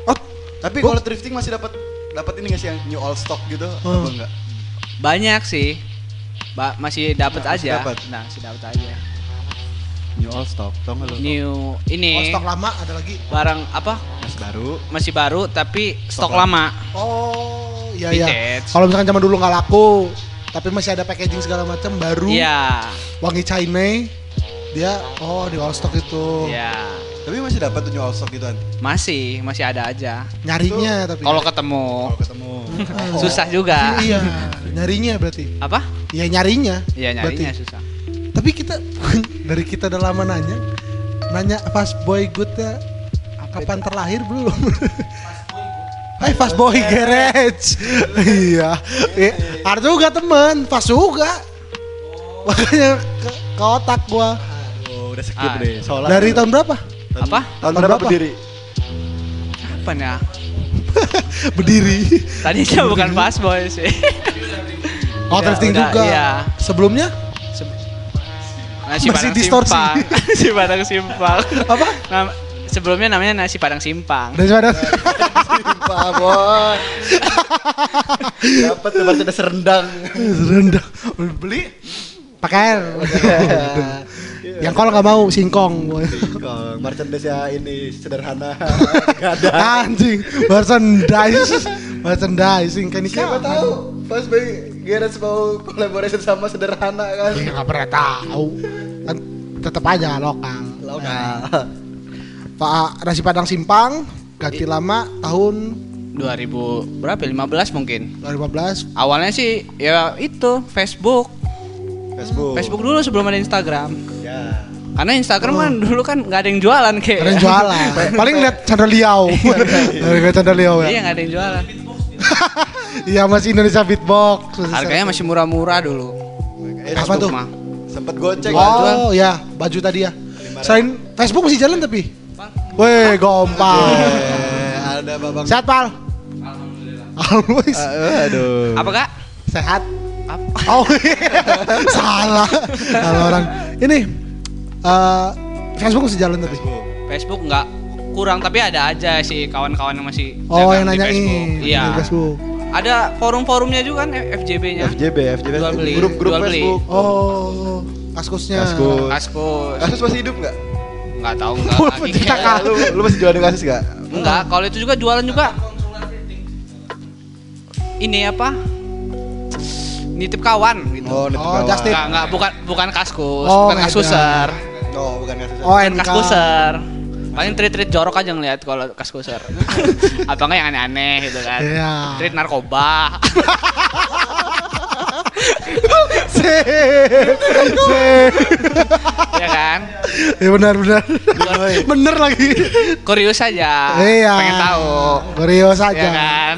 Oh, Tapi kalau thrifting masih dapat dapat ini nggak sih yang new all stock gitu? Hmm. Apa enggak? Banyak sih. Ba masih dapat Nah, masih aja. dapet. Nah, masih dapat aja. New all stock, tau nggak lo? New oh, ini stok lama ada lagi. barang apa? Mas baru. Masih baru tapi stok, Stok lama. Oh, iya iya. Kalau misalkan zaman dulu nggak laku, tapi masih ada packaging segala macam baru. Iya. Wangi China, dia oh di all stock itu. Iya. Tapi masih dapat tuh new all stock gitu kan? Masih, masih ada aja. Nyarinya tapi. Kalau ketemu Kalau ketemu. susah juga. Iya, nyarinya berarti. Apa? Iya nyarinya. Iya nyarinya Berarti. susah. Tapi kita [laughs] dari kita udah lama nanya, nanya fast boy good ya kapan terlahir belum? [laughs] Hai fast boy garage. [laughs] iya. Eh, Ada juga temen, fast juga. Makanya ke, ke otak gua. Oh, udah skip Ah. deh. Soalnya Dari tahun berapa? Tahun- Apa? Tahun Tahun berapa berdiri? Kapan ya? Berdiri. Tadinya bukan fast boy sih. Oh, thrifting udah, juga. iya. Sebelumnya Nasi Masih padang distorsi. simpang. [laughs] nasi padang simpang. apa? Nam- sebelumnya namanya nasi padang simpang. Dari mana? Pak boy. Dapat tuh masih ada serendang. Rendang. Beli pakai air. Yang kalau nggak mau singkong. Kok merchandise ya ini sederhana. [laughs] Gak ada. Anjing, merchandise, merchandising kan Siapa tahu pas bayi Garage mau collaboration sama sederhana kan. Ya nggak pernah tahu. Kan tetap aja lokal. Lokal. Pak nasi padang simpang ganti lama tahun 2000 berapa? ya? 15 mungkin. 2015. Awalnya sih ya itu Facebook. Facebook. Facebook dulu sebelum ada Instagram. Ya. Karena Instagram kan dulu kan nggak ada yang jualan kayak. Ada yang jualan. Paling lihat Chandra Liao. Lihat Chandra Liao Iya ya. nggak ada yang jualan. [laughs] [laughs] Iya masih Indonesia Beatbox. Harganya masih murah-murah dulu. Eh, Apa tuh? mah. Sempet goceng Oh ya, baju tadi ya. Selain Facebook masih jalan tapi. Weh, gompal. Ada babang. Sehat, Pal? Always. Eh, aduh. Apa kak? Sehat. Apa? Oh, salah. Salah orang. Ini eh Facebook masih jalan tapi. Facebook nggak kurang tapi ada aja sih kawan-kawan yang masih Oh, yang di Facebook. nanyain. Iya. Facebook. Ada forum-forumnya juga kan FJB-nya. FJB, FJB. Jual beli, Grup-grup jual beli. Facebook. Oh, kaskusnya. Kaskus. Kaskus. Kasus masih hidup nggak? Nggak tahu nggak [laughs] lu, lu masih jualan kasus nggak? Enggak, kalau itu juga jualan juga. Ini apa? Nitip kawan gitu. Oh, nitip Oh, kawan. enggak bukan bukan kaskus, Oh, bukan kaskuser. Oh, bukan kasus. Oh, Bukan kaskuser. Paling treat-treat jorok aja ngeliat kalau kaskuser. Apa [laughs] enggak yang aneh-aneh gitu kan. Iya. Treat narkoba. Sip. Sip. ya kan? Ya benar benar. bener lagi. Kurius aja. Iya. Pengen tahu. Kurios Ya aja. kan?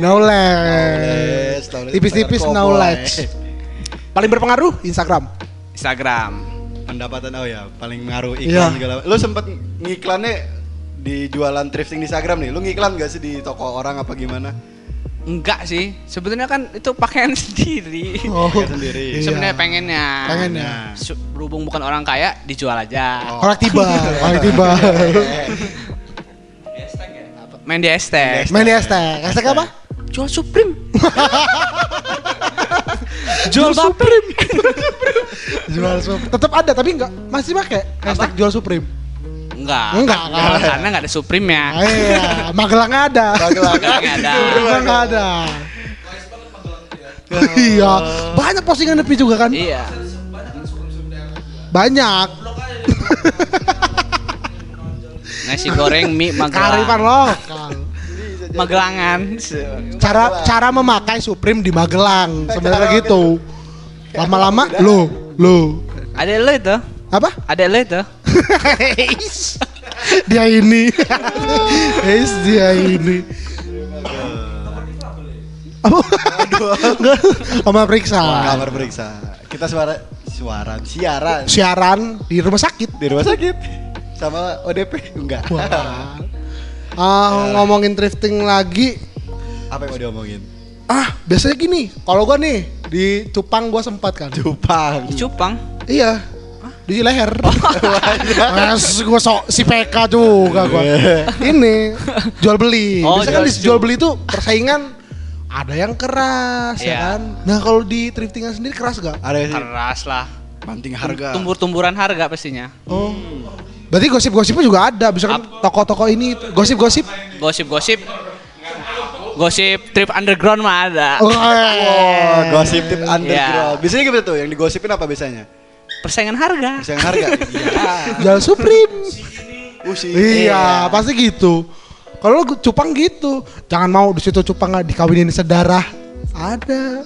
Knowledge. Tipis-tipis knowledge. Paling berpengaruh Instagram. Instagram. Pendapatan oh ya paling ngaruh Iya. iklan segala. Lu sempet ngiklannya di jualan thrifting di Instagram nih. Lu ngiklan gak sih di toko orang apa gimana? Enggak sih, sebetulnya kan itu pakaian [laughs] sendiri. Oh, Pakai sendiri. Iya. Sebenarnya pengennya. Pengennya. Nah. Berhubung bukan orang kaya, dijual aja. Oh. kolektiba, kolektiba. [laughs] Main di hashtag. Main di hashtag, hashtag apa? Jual Supreme. [laughs] Jual Supreme. [laughs] jual Supreme. Tetap ada tapi enggak masih pakai hashtag jual Supreme. Enggak. Enggak, Karena- enggak. Karena enggak ada Supreme-nya. Ah, Iya, Magelang ada. Magelang. Ada. [laughs] Magelang ada. Iya, banyak postingan Nepi juga kan? Iya. Banyak. Nasi goreng mie Magelang. lokal. Magelangan. Cara cara memakai Supreme di Magelang sebenarnya gitu. Lama-lama lo, lo. Ada lo itu? Apa? Ada lo itu? dia ini. Is dia ini. Apa? Kamar periksa. Kamar periksa. Kita suara suaran siaran Siaran di rumah sakit. di rumah sakit sama ODP enggak. Wah. Ah, ngomongin thrifting lagi. Apa yang mau diomongin? Ah, biasanya gini. Kalau gua nih di Cupang gua sempat kan. Jepang. Di Cupang. Iya. Di leher. [laughs] Mas gua sok si PK juga gua. Ini jual beli. Oh, Biasanya kan di jual beli itu persaingan ada yang keras ya Iya. kan. Nah, kalau di thriftingan sendiri keras gak? Ada sih Keras lah. banting harga. Tumbur-tumburan harga pastinya. Oh. Berarti gosip-gosipnya juga ada. Bisa kan toko-toko ini gosip-gosip. Gosip-gosip. Gosip trip underground mah ada. Oh, Oh, gosip tip underground. Iya. Biasanya gimana tuh? Yang digosipin apa biasanya? Persaingan harga. Yang harga. [laughs] Iya. jual Supreme. Usi. Iya, pasti gitu. Kalau lu cupang gitu, jangan mau di situ cupang nggak dikawinin sedarah. Ada.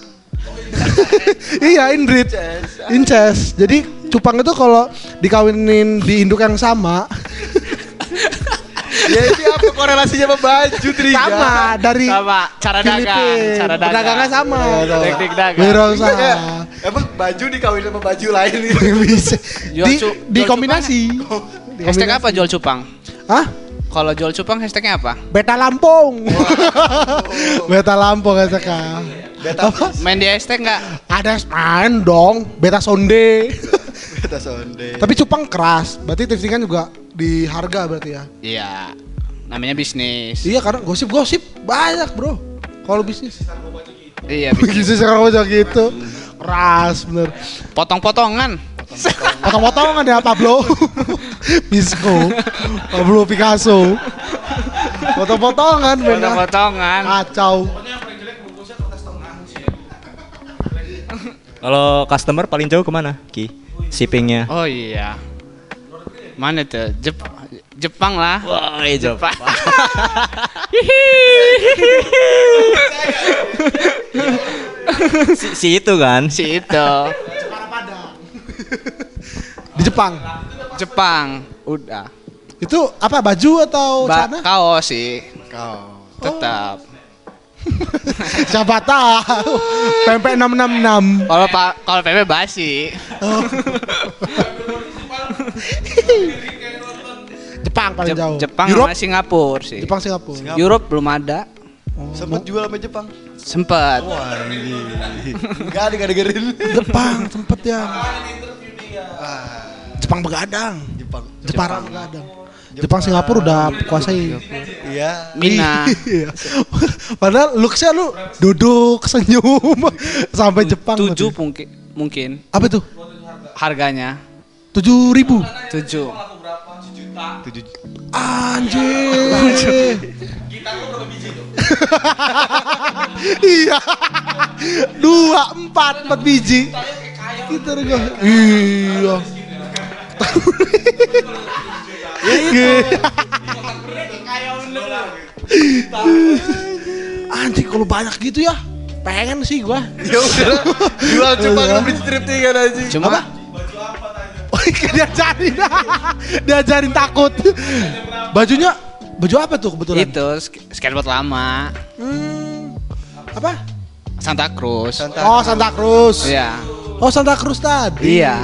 [laughs] iya, Indrit. Inces. Jadi cupang itu kalau dikawinin di induk yang sama, [laughs] Ya ini apa korelasinya sama baju Triga? sama dari Sama cara dagang, Filipin. cara dagang. Perdagangannya sama. Teknik dagang. Wirausaha. Emang baju dikawin sama baju lain [laughs] gitu. Bisa. Di, di jual kombinasi. Hashtag apa jual cupang? Hah? Kalau jual cupang hashtagnya apa? Beta Lampung. Beta Lampung katakan. Beta Main di hashtag nggak? Ada main dong, beta sonde. beta sonde. Tapi cupang keras, berarti thrifting kan juga di harga berarti ya. Iya. Namanya bisnis. Iya karena gosip-gosip banyak bro. Kalau bisnis, Iya, [laughs] bisnis. sekarang macam gitu, keras bener. Potong-potongan. Potong-potongan ya Pablo, [laughs] Bisco, Pablo Picasso. Potong-potongan bener. Potong-potongan. Kacau. Kalau customer paling jauh ke mana, Ki? Shippingnya? Oh iya. Mana tuh? Jep- Jepang lah. Wah, Jepang. si, si itu kan? Si itu. Di Jepang. Jepang. Udah. Itu apa baju atau Ba sana? kaos sih. Kau. Tetap. [laughs] Siapa tahu. Pempek 666. Kalau pak kalau PP basi. Jepang paling jauh. Jepang Europe, sama Singapura sih. Jepang Singapura. Europe belum ada. Sempet jual sama Jepang. Sempet. Wah. Enggak ada dengerin. Jepang sempet ya. Jepang begadang. Jepang. Jepara begadang. Jepang Singapura udah kuasai. Iya. Mina. [laughs] Iya. Padahal looksnya lu duduk senyum [laughs] sampai Jepang. Tujuh mungkin mungkin Apa tuh? harganya. Tujuh ribu. Tujuh. Tujuh. Anjir. [laughs] iya. Dua, empat, empat biji. Gitar gua. Iya. Anjing kalau banyak gitu ya. Pengen sih gua. Ya udah. Jual lu beli thriftingan aja. Cuma Oh, diajarin. diajarin takut. Bajunya baju apa tuh kebetulan? itu sk- skateboard lama. Hmm, apa? Santa Cruz. Oh Santa Cruz. Iya. Oh Santa Cruz tadi. Iya.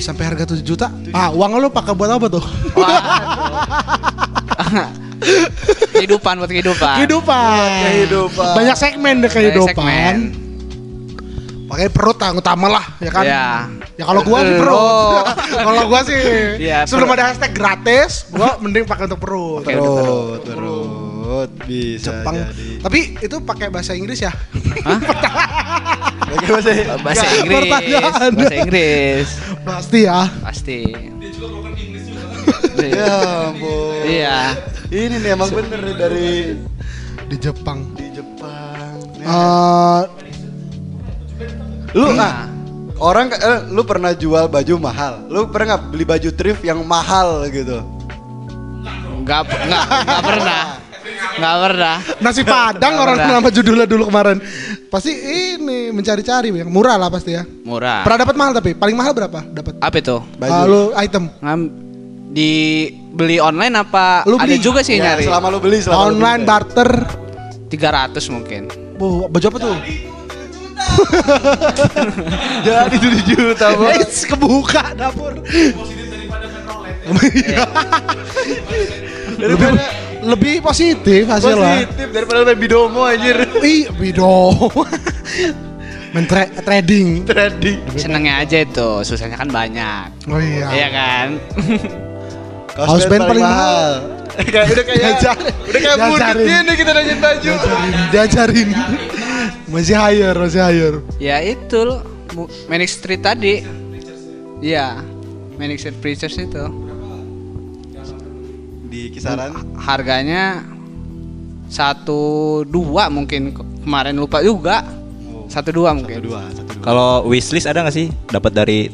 Sampai harga 7 juta. Ah, uang lu pakai buat apa tuh? kehidupan buat kehidupan. Kehidupan. Kehidupan. Banyak segmen deh kehidupan. segmen. Pakai perut yang utama lah, ya kan? Ya. Ya kalau gua sih perut. Oh. [laughs] kalau gua sih Iya, sebelum perut. ada hashtag gratis, gua mending pakai untuk perut. Udah Perut, perut. Bisa Jepang. jadi. Tapi itu pakai bahasa Inggris ya? Oke, bahasa Bahasa Nggak, Inggris. pertanyaan. Bahasa Inggris. Pasti ya. Pasti. Ya ampun. Iya. Ini nih emang bener nih dari Di Jepang. di Jepang. Eh, Lu nah, orang eh, lu pernah jual baju mahal. Lu pernah nggak beli baju thrift yang mahal gitu? Enggak enggak enggak pernah. Enggak pernah. nasi padang Nggak orang pernah. nama judulnya dulu kemarin. Pasti ini mencari-cari yang murah lah pasti ya. Murah. Pernah dapat mahal tapi paling mahal berapa? Dapat Apa itu? Baju. Ah, lu item Ngam di beli online apa Lu ada beli? juga sih Ya, nyari selama lu beli selama lu online beli. barter. 300 mungkin Bu, baju apa tuh? Jadi [laughs] 7 juta, Bos. Eits, kebuka dapur. Lebih, lebih positif hasilnya. Positif daripada main bidomo anjir. Ih, bido. Men tra- trading. Trading. senengnya aja itu susahnya kan banyak Oh iya. iya kan House band paling kayak udah kayak Diajarin. udah kayak Diajarin. ini kita nanyain baju. Diajarin. Masih higher, masih higher. ya itu loh Manic Street tadi iya Manic Street Preachers itu Di kisaran? Harganya satu dua mungkin kemarin lupa juga. Satu dua mungkin. Dua, satu dua. Kalau wishlist ada nggak sih dapat dari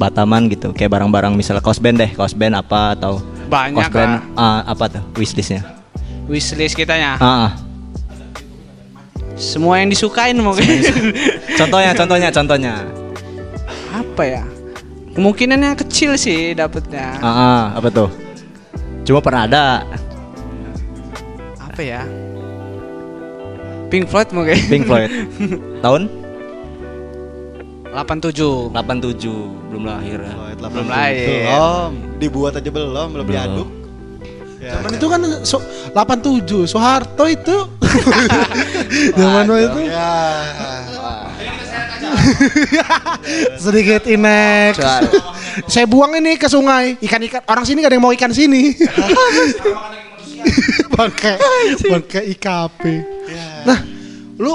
Bataman gitu? Kayak barang-barang misalnya kaos band deh kaos band apa atau Banyak kaos band ah, apa tuh wishlistnya? Wishlist kitanya? Ah, ah. semua yang disukain mungkin. [laughs] Contohnya contohnya contohnya. Apa ya? Kemungkinannya kecil sih dapetnya. Ah, ah, apa tuh cuma pernah ada apa ya Pink Floyd mungkin Pink Floyd [laughs] tahun 87 87 belum lahir ya. Belum lahir. Belum. Dibuat aja belum, belum Belum. diaduk. Ya. Zaman itu kan so, 87 Soeharto itu. [laughs] Zaman itu Ya. [laughs] sedikit inek. Saya buang ini ke sungai. Ikan-ikan orang sini gak ada yang mau ikan sini. [laughs] Pakai pakai IKP. Nah, lu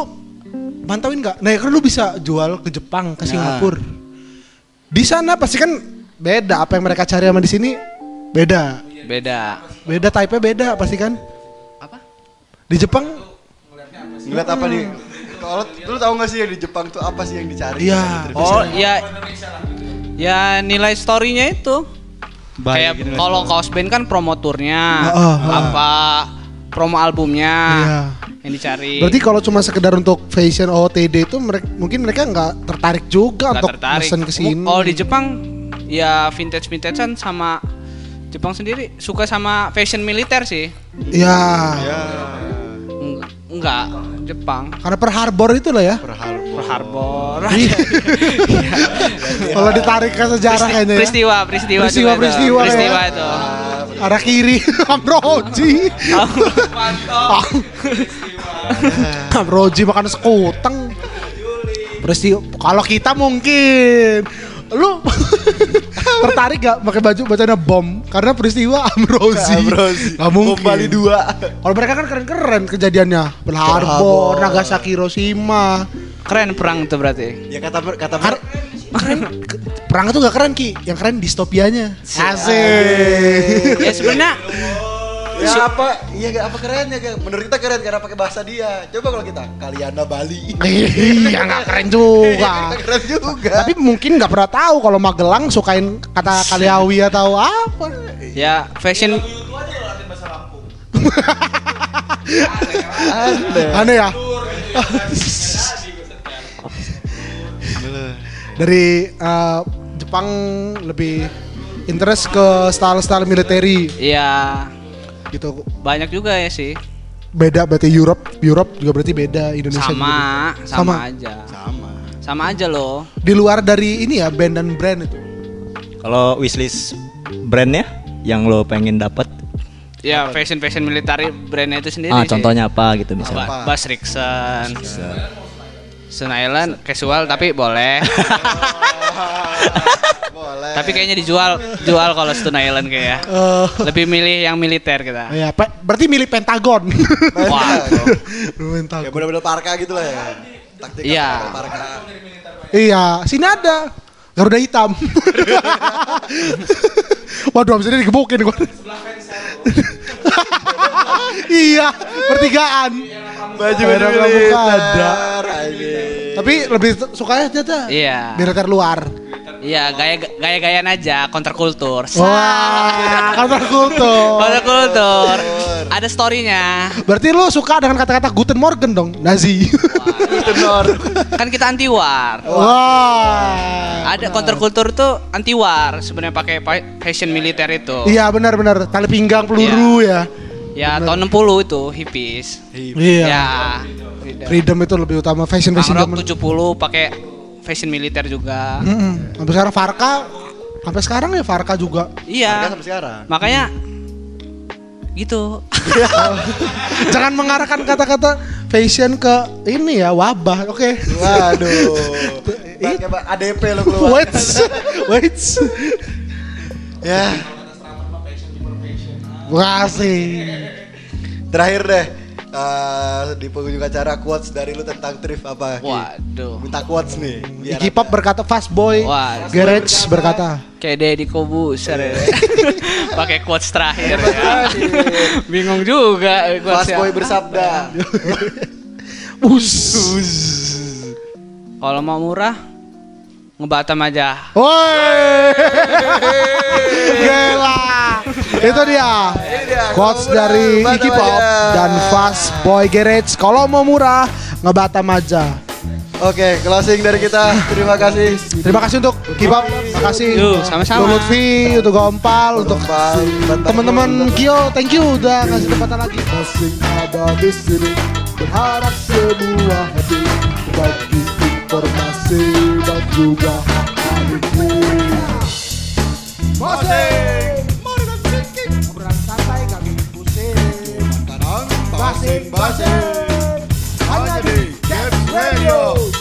mantauin nggak? Nah, kan lu bisa jual ke Jepang, ke Singapura. Di sana pasti kan beda apa yang mereka cari sama di sini beda. beda Beda type-nya beda pasti kan? apa Di Jepang Ngeliat apa nih? Kalau lu tahu nggak sih yang di Jepang tuh apa sih yang dicari? Iya. Oh ya ya nilai storynya itu kayak gitu, kalau kaos band kan promo turnya Ah, ah, ah. apa promo albumnya Iya. yang dicari Berarti kalau cuma sekedar untuk fashion OOTD itu mereka mungkin mereka nggak tertarik juga Nggak untuk mesen ke sini. Kalau di Jepang ya vintage vintagean sama Jepang sendiri suka sama fashion militer sih. Ya, Eng- Enggak, Jepang. karena per harbor itu lah ya. Pearl Harbor. [laughs] Iya. Kalau ditarik ke sejarah kayaknya ya. peristiwa, peristiwa, Peristiwa, juga itu. peristiwa ya. peristiwa itu. Arah kiri, [laughs] Amroji. Amroji makan sekuteng. Peristiwa. Kalau kita mungkin lu [laughs] tertarik gak pakai baju bacanya bom karena peristiwa [laughs] Amrozi. Amrozi. Gak mungkin. Bom Bali dua. Kalau mereka kan keren-keren kejadiannya. Pearl Harbor, Nagasaki, Hiroshima. Keren perang itu berarti. Ya kata kata Kar- keren. Ke- Perang itu gak keren Ki, yang keren distopianya. Asik. Ya sebenarnya Ya apa? Iya gak apa keren ya gak? Menurut kita keren karena pakai bahasa dia. Coba kalau kita Kaliana Bali. Iya nggak keren juga. [laughs] keren juga. Tapi mungkin nggak pernah tahu kalau Magelang sukain kata [laughs] Kaliawi atau apa. ya fashion [laughs] Aneh ya. Dari eh, Jepang lebih interest ke style-style military ya gitu. banyak juga ya sih. Beda berarti Europe, Europe juga berarti beda Indonesia juga Sama, sama, aja. sama. Sama aja loh. Di luar dari ini ya band dan brand itu. Kalau wishlist brandnya yang lo pengen dapat, Ya fashion fashion military brandnya itu sendiri ah sih. contohnya apa gitu misalnya? Ba- Bas Rixon. Sun Island casual tapi boleh. [laughs] Boleh. tapi kayaknya dijual jual kalau Stone Island kayak. Eh, Lebih milih yang militer kita. ya, pe- berarti milih Pentagon. Wah. Pentagon. Ya bener-bener parka gitu lah ya. Taktik Iya. parka. Iya, sini ada. Garuda hitam. [laughs] Waduh, abis ini digebukin gua. [laughs] iya, pertigaan. Baju Merah baju ada. Tapi lebih t- sukanya ternyata Iya. militer luar. Iya, gaya gaya-gayaan aja kontrkultur. Wah, kantor kultur. Ada story-nya. Berarti lu suka dengan kata-kata Guten Morgen dong, Nazi. Tenor. Kan kita anti war. Wah. Ada kontrkultur tuh anti war sebenarnya pakai pa- fashion militer itu. Iya benar-benar tali pinggang peluru ya. Ya tahun 60 itu hippies. Iya. Ya. Freedom itu lebih utama fashion fashion zaman. 70 pakai fashion militer juga. Mm-mm. Sampai sekarang Farka, sampai sekarang ya Farka juga. Iya. sampai sekarang. Makanya gitu. [laughs] Jangan mengarahkan kata-kata fashion ke ini ya wabah. Oke. Waduh. [laughs] Pakai ADP lo keluar. Wait, wait. [laughs] Ya. Makasih. Terakhir deh. eh, di penghujung acara quotes dari lu tentang thrift apa? Ki? Waduh. Minta quotes nih. biar Iggy Pop berkata fast boy. Wah, Garage berkata. Kayak Deddy Kobuser ya. [laughs] Pakai quotes terakhir ya. Bingung juga Fast boy bersabda. [laughs] Us. Kalau mau murah ngebatam aja. Woi. Gila. Itu dia. Quotes dari Iggy Pop dan Fast Boy Garage. Kalau mau murah, ngebatam aja. Oke, closing dari kita. Terima kasih. Terima kasih untuk Kipop, makasih Yuk, sama-sama. untuk Lutfi, untuk Gompal, untuk teman-teman Kio, thank you udah ngasih kesempatan lagi. Masing ada di sini Berharap semua hadir Bagi informasi juga adikku Masing Masing Obrolan santai pusing basing-basing Hanya di Gaps Radio